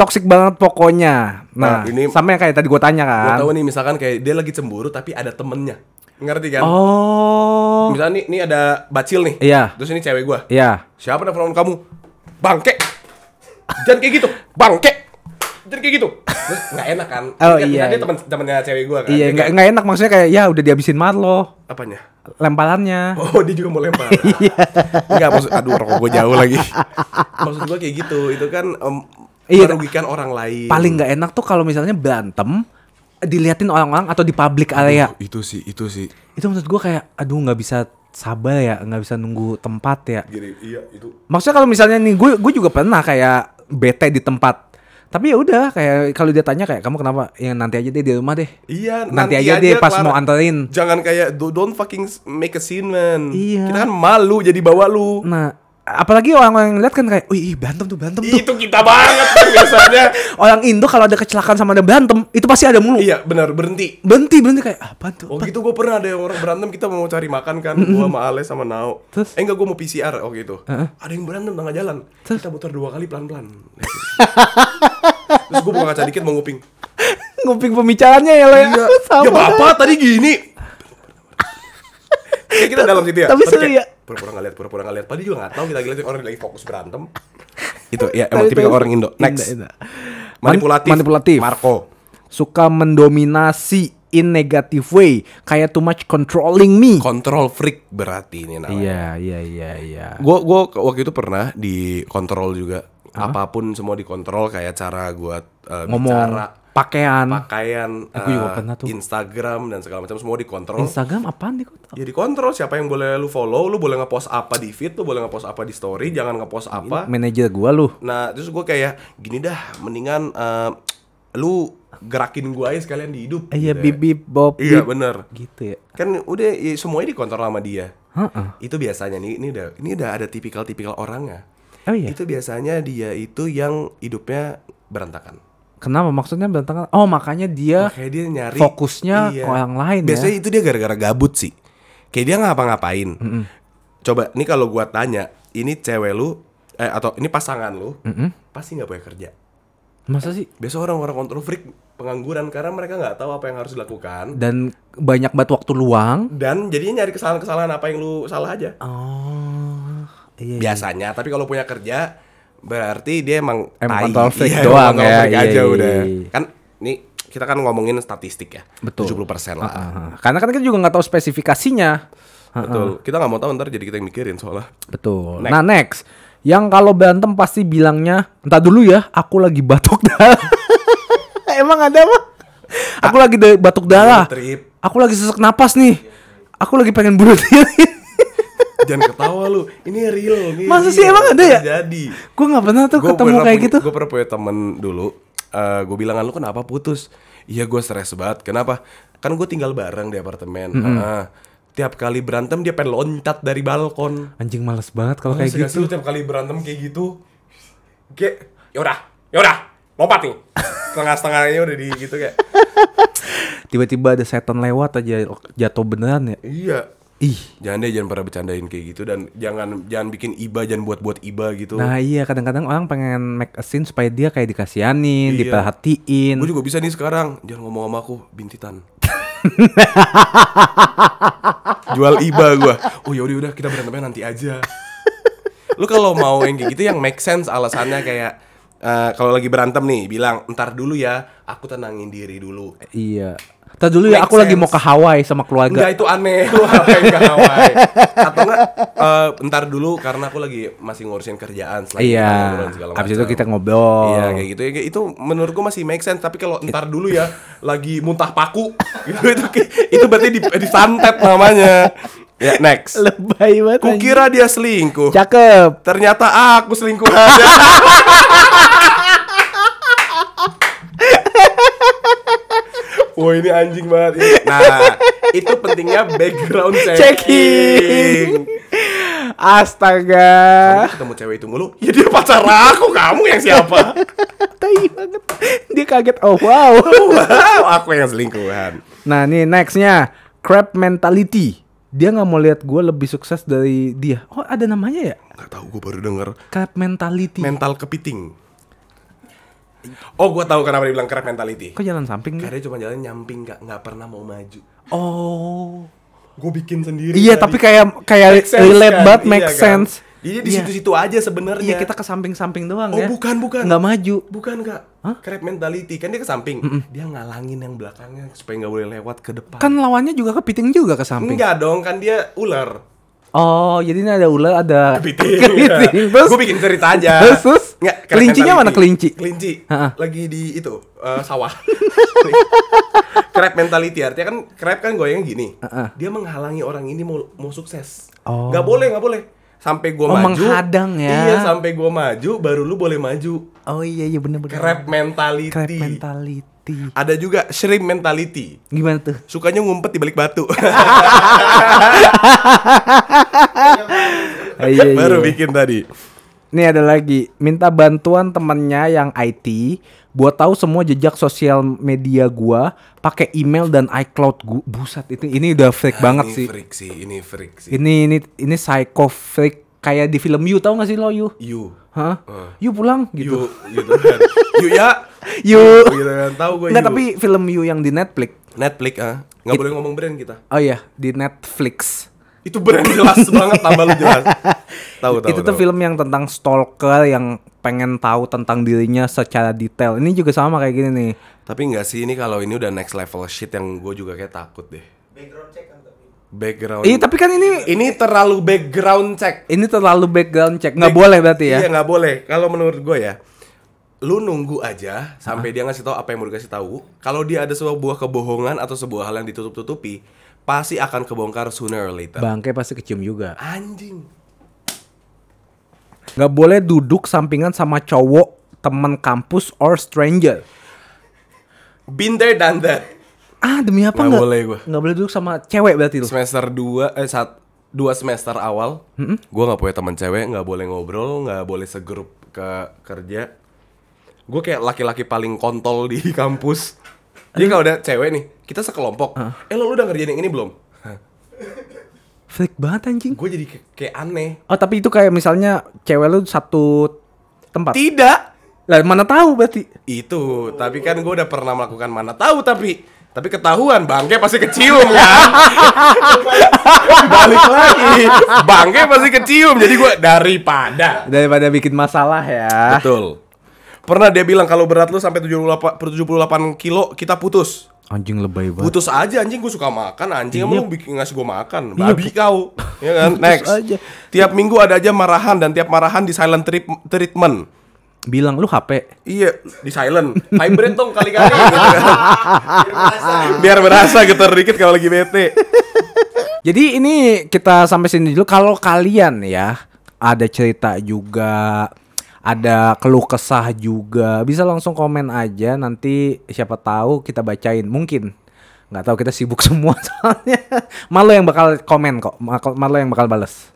toksik banget pokoknya. Nah, Nah, ini- sama yang kayak tadi gue tanya Gue kan. tahu nih misalkan kayak dia lagi cemburu tapi ada temennya. Ngerti kan? Oh, Misalnya nih, nih ada bacil nih. Iya. Terus ini cewek gua. iya. Siapa nelfon kamu? Bangke. Jangan kayak gitu. Bangke. Jangan kayak gitu. Terus nggak enak kan? Oh, kan iya, Dia iya. teman temannya cewek gua kan. Iya, nggak nggak enak maksudnya kayak ya udah dihabisin Marlo. apanya? lemparannya. Oh dia juga mau lempar. Iya. Enggak maksud aduh rokok gue jauh lagi. maksud gue kayak gitu. Itu kan em, Iya, merugikan orang lain. Paling nggak enak tuh kalau misalnya berantem diliatin orang-orang atau di public area. Itu sih, itu sih. Itu menurut gua kayak aduh nggak bisa sabar ya, nggak bisa nunggu tempat ya. Gini, iya itu. Maksudnya kalau misalnya nih gue gue juga pernah kayak bete di tempat. Tapi ya udah kayak kalau dia tanya kayak kamu kenapa? Ya nanti aja deh di rumah deh. Iya, Nanti aja deh pas Clara. mau anterin. Jangan kayak "Do- don't fucking make a scene man. Iya. Kita kan malu jadi bawa lu. Nah, apalagi orang-orang yang lihat kan kayak, wih berantem tuh berantem tuh. Itu kita banget kan biasanya. Orang Indo kalau ada kecelakaan sama ada berantem, itu pasti ada mulu. iya, benar berhenti. Berhenti berhenti kayak apa tuh? Oh gitu gue pernah ada yang orang berantem kita mau cari makan kan Gua sama Ale sama Nao Terus? Eh enggak gue mau PCR oh gitu Ada yang berantem tengah jalan Kita muter dua kali pelan-pelan Terus gue buka kaca dikit mau nguping Nguping pembicaranya ya lo ya. Iya Sama. Ya bapak tadi gini Kayak kita dalam situ ya Tapi seru ya. Pura-pura ngeliat, pura-pura ngeliat Padahal juga gak tahu kita ngeliatin orang lagi fokus berantem. Itu ya emang tipikal tapi- orang Indo. Next. Indo, Indo. Manipulatif. Manipulatif. Marco. Suka mendominasi in negative way, kayak too much controlling me. Control freak berarti ini namanya. Iya, iya, iya, iya. Gue gua waktu itu pernah dikontrol juga. Apa pun semua dikontrol kayak cara gue Ngomong. bicara, pakaian. pakaian, Aku juga eh, pernah tuh. Instagram dan segala macam semua dikontrol. Instagram apaan nih? kok? ya dikontrol siapa yang boleh lu follow, lu boleh ngepost apa di feed, lu boleh ngepost apa di story, jangan ngepost apa. Manajer gua lu. Nah terus gue kayak gini dah, mendingan eh, lu gerakin gue aja sekalian di hidup. Iya, gitu ya. bip bip bob. Iya bener. Gitu ya. Kan udah ya, semuanya dikontrol sama dia. Heeh. Itu biasanya nih, ini udah ini udah ada tipikal-tipikal orangnya. Oh iya. Itu biasanya dia itu yang hidupnya berantakan. Kenapa maksudnya berantakan? Oh, makanya dia Makanya dia nyari fokusnya ke orang lain ya. Biasanya itu dia gara-gara gabut sih. Kayak dia ngapa-ngapain. Coba nih kalau gua tanya, ini cewek lu eh atau ini pasangan lu, pasti nggak boleh kerja. Masa sih? Biasa orang-orang kontrol freak pengangguran karena mereka nggak tahu apa yang harus dilakukan Dan banyak banget waktu luang. dan jadinya nyari kesalahan-kesalahan apa yang lu salah aja. Oh. Iya. iya. Biasanya, tapi kalau punya kerja berarti dia emang Emang tai. kontrol freak Iya, doang ya, freak iya, aja iya, udah. iya. Kan nih kita kan ngomongin statistik ya. Betul. 70% lah. Ah, Karena kan kita juga nggak tahu spesifikasinya. Betul. Kita nggak mau tahu ntar jadi kita yang mikirin soalnya. Betul. Next. Nah next, yang kalau berantem pasti bilangnya, entah dulu ya, aku lagi batuk darah. Emang ada mah? Aku lagi da- batuk darah. Aku lagi sesak napas nih. Aku lagi pengen bunuh diri. Jangan ketawa lu. Ini real. Ini Masa sih, emang ada ya? Jadi. gue nggak pernah tuh ketemu kayak gitu. Gue pernah punya temen dulu. eh gue bilang lu kenapa putus? Iya gue stres banget. Kenapa? Kan gue tinggal bareng di apartemen. Ah, tiap kali berantem dia pengen loncat dari balkon. Anjing males banget kalau kayak gitu. lu tiap kali berantem kayak gitu Kayak Yaudah Yaudah Lompat nih Setengah-setengahnya udah di gitu kayak Tiba-tiba ada setan lewat aja jatuh beneran ya. Iya Ih. Jangan deh jangan pernah bercandain kayak gitu Dan jangan jangan bikin iba Jangan buat-buat iba gitu Nah iya kadang-kadang orang pengen make a scene supaya dia kayak dikasihanin, Iya. diperhatiin. Gue juga bisa nih sekarang Jangan ngomong sama aku Bintitan Jual iba gue Oh yaudah udah kita berantemnya nanti aja Lu kalau mau yang kayak gitu Yang make sense alasannya kayak eh, Kalau lagi berantem nih Bilang ntar dulu ya Aku tenangin diri dulu Iya. Tadi dulu ya aku lagi sense. mau ke Hawaii sama keluarga. Enggak itu aneh Lu ngapain ke Hawaii Atau enggak eh, Ntar dulu karena aku lagi Masih ngurusin kerjaan Iya. Habis itu kita ngobrol. Iya kayak gitu ya itu menurutku masih make sense tapi kalau ntar dulu ya lagi muntah paku gitu itu itu berarti di, disantet namanya. Ya next. Lebay banget. Kukira dia selingkuh. Cakep. Ternyata aku selingkuhan. Wah ini anjing banget. Ini- Nah itu pentingnya background checking. Checking. Astaga. Kamu ketemu cewek itu mulu, ya dia pacar aku, kamu yang siapa? Tai banget. Dia kaget. Oh wow. wow, aku yang selingkuhan. Nah nih nextnya crab mentality. Dia nggak mau lihat gue lebih sukses dari dia. Oh ada namanya ya? Gak tahu gue baru denger Crab mentality. mental kepiting. Oh, gue tahu kenapa dia bilang crab mentality. Kok jalan samping? Karena dia cuma jalan nyamping, gak, nggak pernah mau maju. Oh. Gue bikin sendiri. Iya tadi. tapi kayak kayak relate kan? banget Iya make kan? sense. Jadi di Iya. situ-situ aja sebenarnya. Iya kita ke samping-samping doang Oh, ya. bukan, bukan. Nggak maju. Bukan kak, crab mentality kan dia ke samping, dia ngalangin yang belakangnya supaya nggak boleh lewat ke depan. Kan lawannya juga kepiting juga ke samping. Enggak dong, kan dia ular. Oh, jadi ini ada ular, ada Kepiting. kepiting. Terus Gue bikin cerita aja. Terus, terus? Nggak, Kelincinya mentality. mana kelinci? Kelinci. Ha-ha. Lagi di itu eh, sawah. crab mentality artinya kan crab kan goyang gini. Ha-ha. Dia menghalangi orang ini mau mau sukses. Oh. Nggak boleh, nggak boleh. Sampai gua Oh, maju. menghadang ya. Iya, sampai gua maju baru lu boleh maju. Oh iya iya bener-bener. Crab mentality. Crab mentality. Ada juga shrimp mentality. Gimana tuh? Sukanya ngumpet di balik batu. Ah, iya, iya. Baru bikin tadi. Nih ada lagi, minta bantuan temennya yang IT buat tahu semua jejak sosial media gua pakai email dan iCloud gua. Buset, itu ini udah freak banget Ah, ini sih. freak sih, ini freak sih. Ini ini ini psycho freak kayak di film You tahu gak sih lo You? You. Hah? Uh. You pulang gitu. You gitu kan. You ya. You. Gitu kan. Tahu gue Enggak, tapi film You yang di Netflix. Netflix ah. Nggak boleh ngomong brand kita. Oh iya, di Netflix. Itu brand jelas banget tambah lu jelas. Tahu tahu. itu tuh tahu. film yang tentang stalker yang pengen tahu tentang dirinya secara detail. Ini juga sama kayak gini nih. Tapi enggak sih ini kalau ini udah next level shit yang gue juga kayak takut deh. Background Iya, tapi kan ini Ini terlalu background check. ini terlalu background check. Nggak boleh berarti ya? Iya nggak boleh. Kalau menurut gue ya, lu nunggu aja sampai dia ngasih tahu apa yang mau dikasih tahu. Kalau dia ada sebuah kebohongan atau sebuah hal yang ditutup-tutupi, pasti akan kebongkar sooner or later. Bangke pasti kecium juga. Anjing. Nggak boleh duduk sampingan sama cowok, teman kampus, or stranger. Been there done that. Ah, demi apa Nggak boleh gua. Nggak boleh duduk sama cewek berarti lu. Semester 2 eh saat dua semester awal, gua nggak punya teman cewek, nggak boleh ngobrol, nggak boleh segrup ke kerja. Gue kayak laki-laki paling kontol di kampus. Jadi kalau ada cewek nih, kita sekelompok. Eh lo, lu udah ngerjain yang ini belum? Freak banget anjing. Gue jadi kayak- kayak aneh. Oh, tapi itu kayak misalnya cewek lu satu tempat. Tidak. Lah mana tahu berarti. Itu, tapi kan gue udah pernah melakukan mana tahu tapi tapi ketahuan bangke pasti kecium kan. Balik lagi, bangke pasti kecium. Jadi gue daripada. Daripada bikin masalah ya. Betul. Pernah dia bilang kalau berat lu sampai 78 per 78 kilo kita putus. Anjing lebay banget. Putus aja anjing gue suka makan anjing emang Iya. lu bikin ngasih gue makan. Iya, Babi kau. Ya kan? Next. aja. Tiap minggu ada aja marahan dan tiap marahan di silent trip treatment. Bilang lu HP. Iya, di silent. Vibrate dong kali-kali gitu kan. Biar berasa getar dikit kalau lagi bete. Jadi ini kita sampai sini dulu. Kalau kalian ya ada cerita juga, ada keluh kesah juga, bisa langsung komen aja. Nanti siapa tahu kita bacain. Mungkin nggak tahu kita sibuk semua soalnya. Malu yang bakal komen kok. Malu yang bakal bales.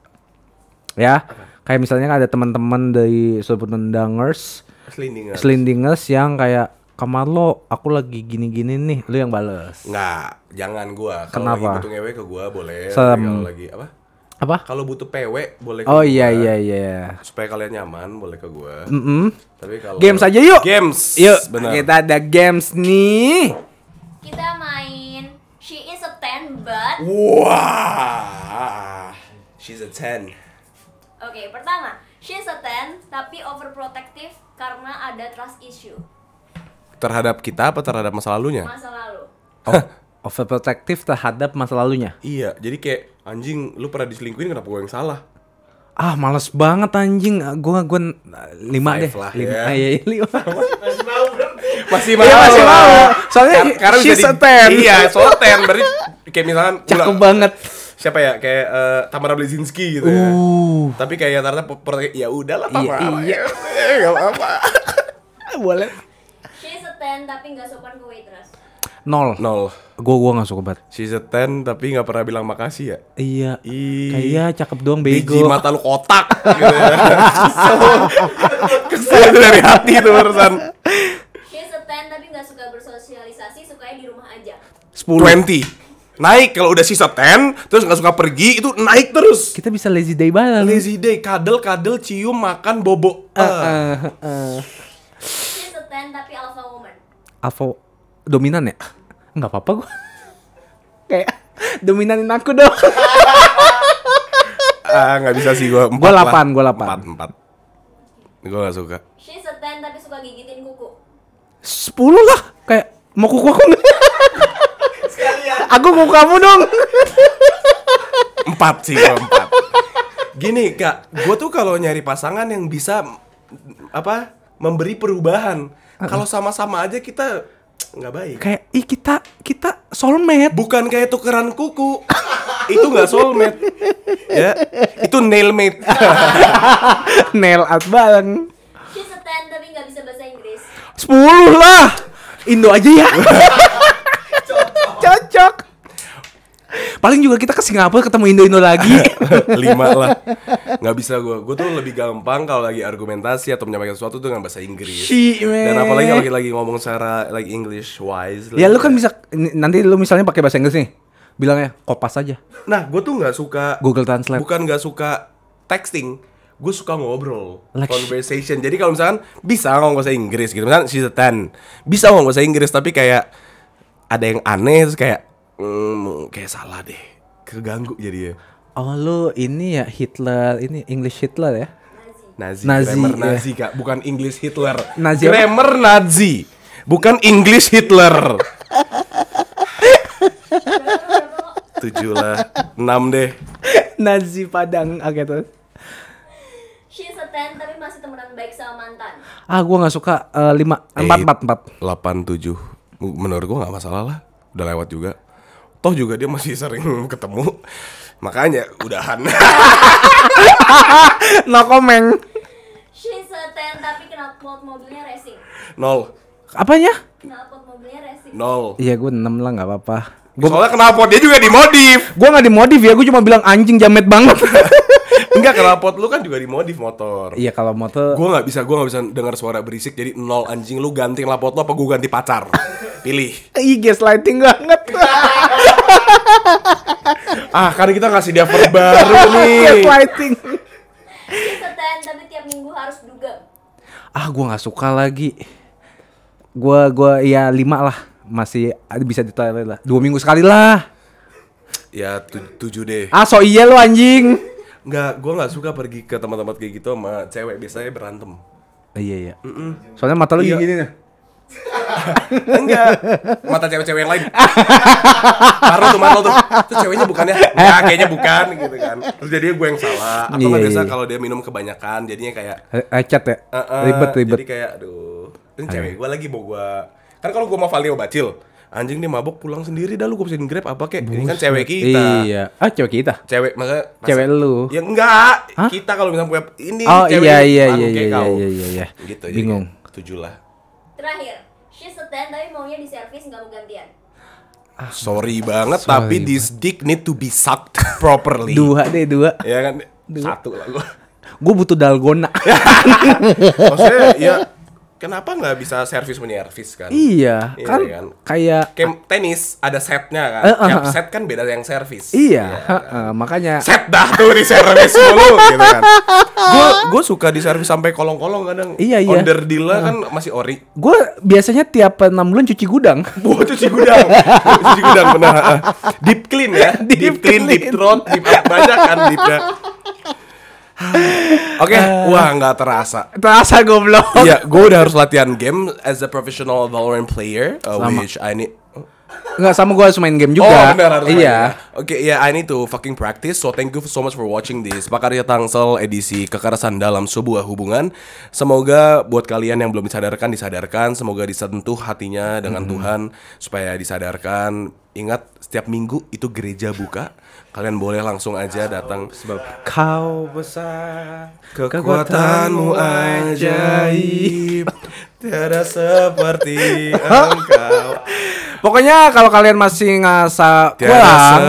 Ya, kayak misalnya ada teman-teman dari Sobat Nendangers, Selindingan. Selindingers yang kayak Kamarlo, aku lagi gini-gini nih, lu yang bales. Nggak, jangan gua. Kalau lagi Kenapa? butuh ngewe ke gua boleh. Kalau lagi apa? Apa? Kalau butuh PW boleh ke Oh gua. iya iya iya. Supaya kalian nyaman boleh ke gua. Mm-mm. Tapi kalau Games aja yuk. Games. Yuk, Benar. kita ada games nih. Kita main She is a 10 but Wah. She's a 10. Oke, pertama, she is a 10 tapi overprotective karena ada trust issue Terhadap kita apa terhadap masa lalunya? masa lalu. Oh, overprotective terhadap masa lalunya. Iya, jadi kayak anjing lu pernah diselingkuhin kenapa gua yang salah? Ah, males banget anjing. Gua gua lima Five deh. lah, lima. ya. Ah, iya, iya, lima. Masih Iya, masih mau. Soalnya Kar- karena she's bisa a 10. Iya, so 10 berarti kayak misalkan Cakep banget. Siapa ya? Kayak eh, Tamara Blazinski gitu ya. Uh. Tapi kayak ternyata ya udahlah Iya, Tamara. iya. Enggak apa-apa. Boleh. She is a 10 tapi nggak sopan ke waitress. Nol. Nol. Gua gua nggak suka banget. She's a 10 tapi nggak pernah bilang makasih ya. Iya. Kayak cakep doang Biji bego. mata lu kotak gitu ya. Kesel. Kesel itu dari hati itu urusan. She is a 10 tapi nggak suka bersosialisasi, sukanya di rumah aja. 20. Naik kalau udah sisa 10 terus nggak suka pergi itu naik terus. Kita bisa lazy day bareng. Lazy day, kadel kadel cium makan bobo. Eh, Ah. eh, eh. She is a 10 tapi alpha woman. Alpha dominan ya? Enggak apa-apa gua. Kayak dominanin aku dong. Ah, nggak bisa sih gua. Gua delapan, gua delapan. Empat, empat. Gua gak suka. She's a 10 tapi suka gigitin kuku. 10 lah. Kayak mau kuku aku nggak? Aku kuku kamu dong. Empat sih gua empat. Gini kak, gua tuh kalau nyari pasangan yang bisa apa memberi perubahan. Kalau sama-sama aja kita nggak baik. Kayak ih kita kita soulmate. Bukan kayak tukeran kuku. itu nggak soulmate. Ya, itu nailmate. Nail art bareng. She's a 10 tapi nggak bisa bahasa Inggris. 10 lah. Indo aja ya. Cocok. Paling juga kita ke Singapura ketemu Indo-Indo lagi. lima lah nggak bisa gue gue tuh lebih gampang kalau lagi argumentasi atau menyampaikan sesuatu tuh dengan bahasa Inggris man. dan apalagi kalau lagi, ngomong secara like English wise ya lu kan bisa n- nanti lu misalnya pakai bahasa Inggris nih. Bilangnya kopas aja. nah gue tuh nggak suka Google Translate. bukan nggak suka texting gue suka ngobrol Like- conversation jadi kalau misalkan bisa ngomong bahasa Inggris gitu misalkan she's a 10 bisa ngomong bahasa Inggris tapi kayak ada yang aneh terus kayak hmm, kayak salah deh keganggu jadi ya Oh lu ini ya Hitler, ini English Hitler ya? Nazi, Nazi, grammar ya. Nazi kak, bukan English Hitler. Nazi apa? grammar Nazi, bukan English Hitler. Tujuh lah, enam deh. Nazi Padang, oke terus. She's a 10 tapi masih temenan baik sama mantan. Ah gua nggak suka eh, lima, empat, empat, empat. Delapan tujuh. Menurut gua nggak masalah lah, udah lewat juga. Toh juga dia masih sering ketemu, makanya udahan. no comment. She's a 10 tapi knalpot mobilnya racing. Nol, Apanya? Knalpot mobilnya racing. nol. Iya gue enam lah nggak apa-apa. Soalnya kenapa dia juga dimodif? Gue nggak dimodif ya, gue cuma bilang anjing jamet banget. Enggak, knalpot lu kan juga dimodif motor. Iya kalau motor Gue nggak bisa, gue nggak bisa dengar suara berisik. Jadi nol anjing lu ganti lapot lu apa gue ganti pacar? Pilih. Ih gaslighting banget Ah, kan kita ngasih dia baru nih. A 10 tapi tiap minggu harus dugem. Ah gue gak suka lagi Gua gua ya lima lah Masih ada- bisa ditoilet lah Dua minggu sekali lah Ya tu- tujuh deh. Ah so iya lo anjing Nggak, gue nggak suka pergi ke tempat-tempat kayak gitu sama cewek biasanya berantem. Iya iya Soalnya mata lu Iya. gini nih Enggak, mata cewek-cewek yang lain. Taruh tuh mata lu tuh. Itu ceweknya bukan ya? Ya kayaknya bukan gitu kan. Terus jadinya gue yang salah. Atau nggak Iya, biasa iya. kalau dia minum kebanyakan, jadinya kayak Lecet ya "Eh-eh." Ribet ribet Jadi kayak aduh, ini cewek gue lagi mau gue Kan kalau gue mau Valio Bacil, anjing dia mabok pulang sendiri dah lu gue pesenin Grab apa kek. Ini kan cewek kita. Iya Ah cewek kita Cewek maka Cewek lu. Ya enggak. Hah? Kita kalau misalnya ini Oh cewek iya iya iya iya kau. iya iya iya Gitu Bingung Tujuh lah. Terakhir, she's a 10 tapi maunya di servis nggak mau gantian. Sorry banget Sorry tapi this dick need to be sucked properly. Dua deh dua Ya kan? Satu lah gua. Gue butuh dalgona Maksudnya ya kenapa nggak bisa servis menyervis kan? Iya Iya, kan kan? kayak Kayak tenis ada setnya kan. Eh, Tiap eh. set kan beda yang servis. Iya kan? heeh, Makanya Set dah tuh di servis mulu gitu kan. Gue gue suka di servis sampai kolong-kolong kadang. Iya, iya. Onder deal kan masih ori. Gue biasanya tiap enam bulan cuci gudang Buat cuci gudang. cuci gudang benar. Deep clean ya. Deep, Deep clean, deep clean. throat, deep banyak kan deepnya. Oke, wah nggak terasa. Terasa goblok Iya, gue udah harus latihan game as a professional Valorant player, uh, Sama. which I need. Nggak sama gue harus main game juga Oh benar harus Iya ya. Oke, ya I need to fucking practice. So thank you so much for watching this Pakarya Tangsel edisi kekerasan dalam sebuah hubungan. Semoga buat kalian yang belum disadarkan disadarkan. Semoga disentuh hatinya dengan Tuhan supaya disadarkan. Ingat setiap minggu itu gereja buka. Kalian boleh langsung aja datang. Kau besar Kekuatanmu ajaib Tiada seperti engkau Pokoknya kalau kalian masih Tiada kurang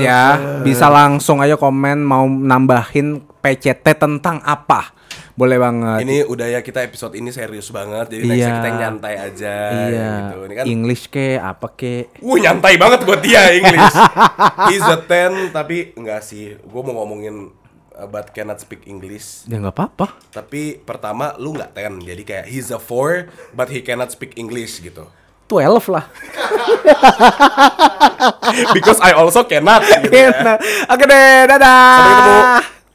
ya bisa langsung aja komen mau nambahin PCT tentang apa. Boleh banget. Ini udah ya kita episode ini serius banget Jadi Iya. kita yang nyantai aja iya. gitu. Ini kan English ke apa ke? Wuh nyantai banget buat dia English He's a 10 Tapi enggak sih Gue mau ngomongin But cannot speak English Ya nggak apa-apa. Tapi pertama lu nggak 10 Jadi kayak he's a 4 But he cannot speak English gitu 12 lah. Because I also cannot gitu ya. Oke deh, dadah. Sampai ketemu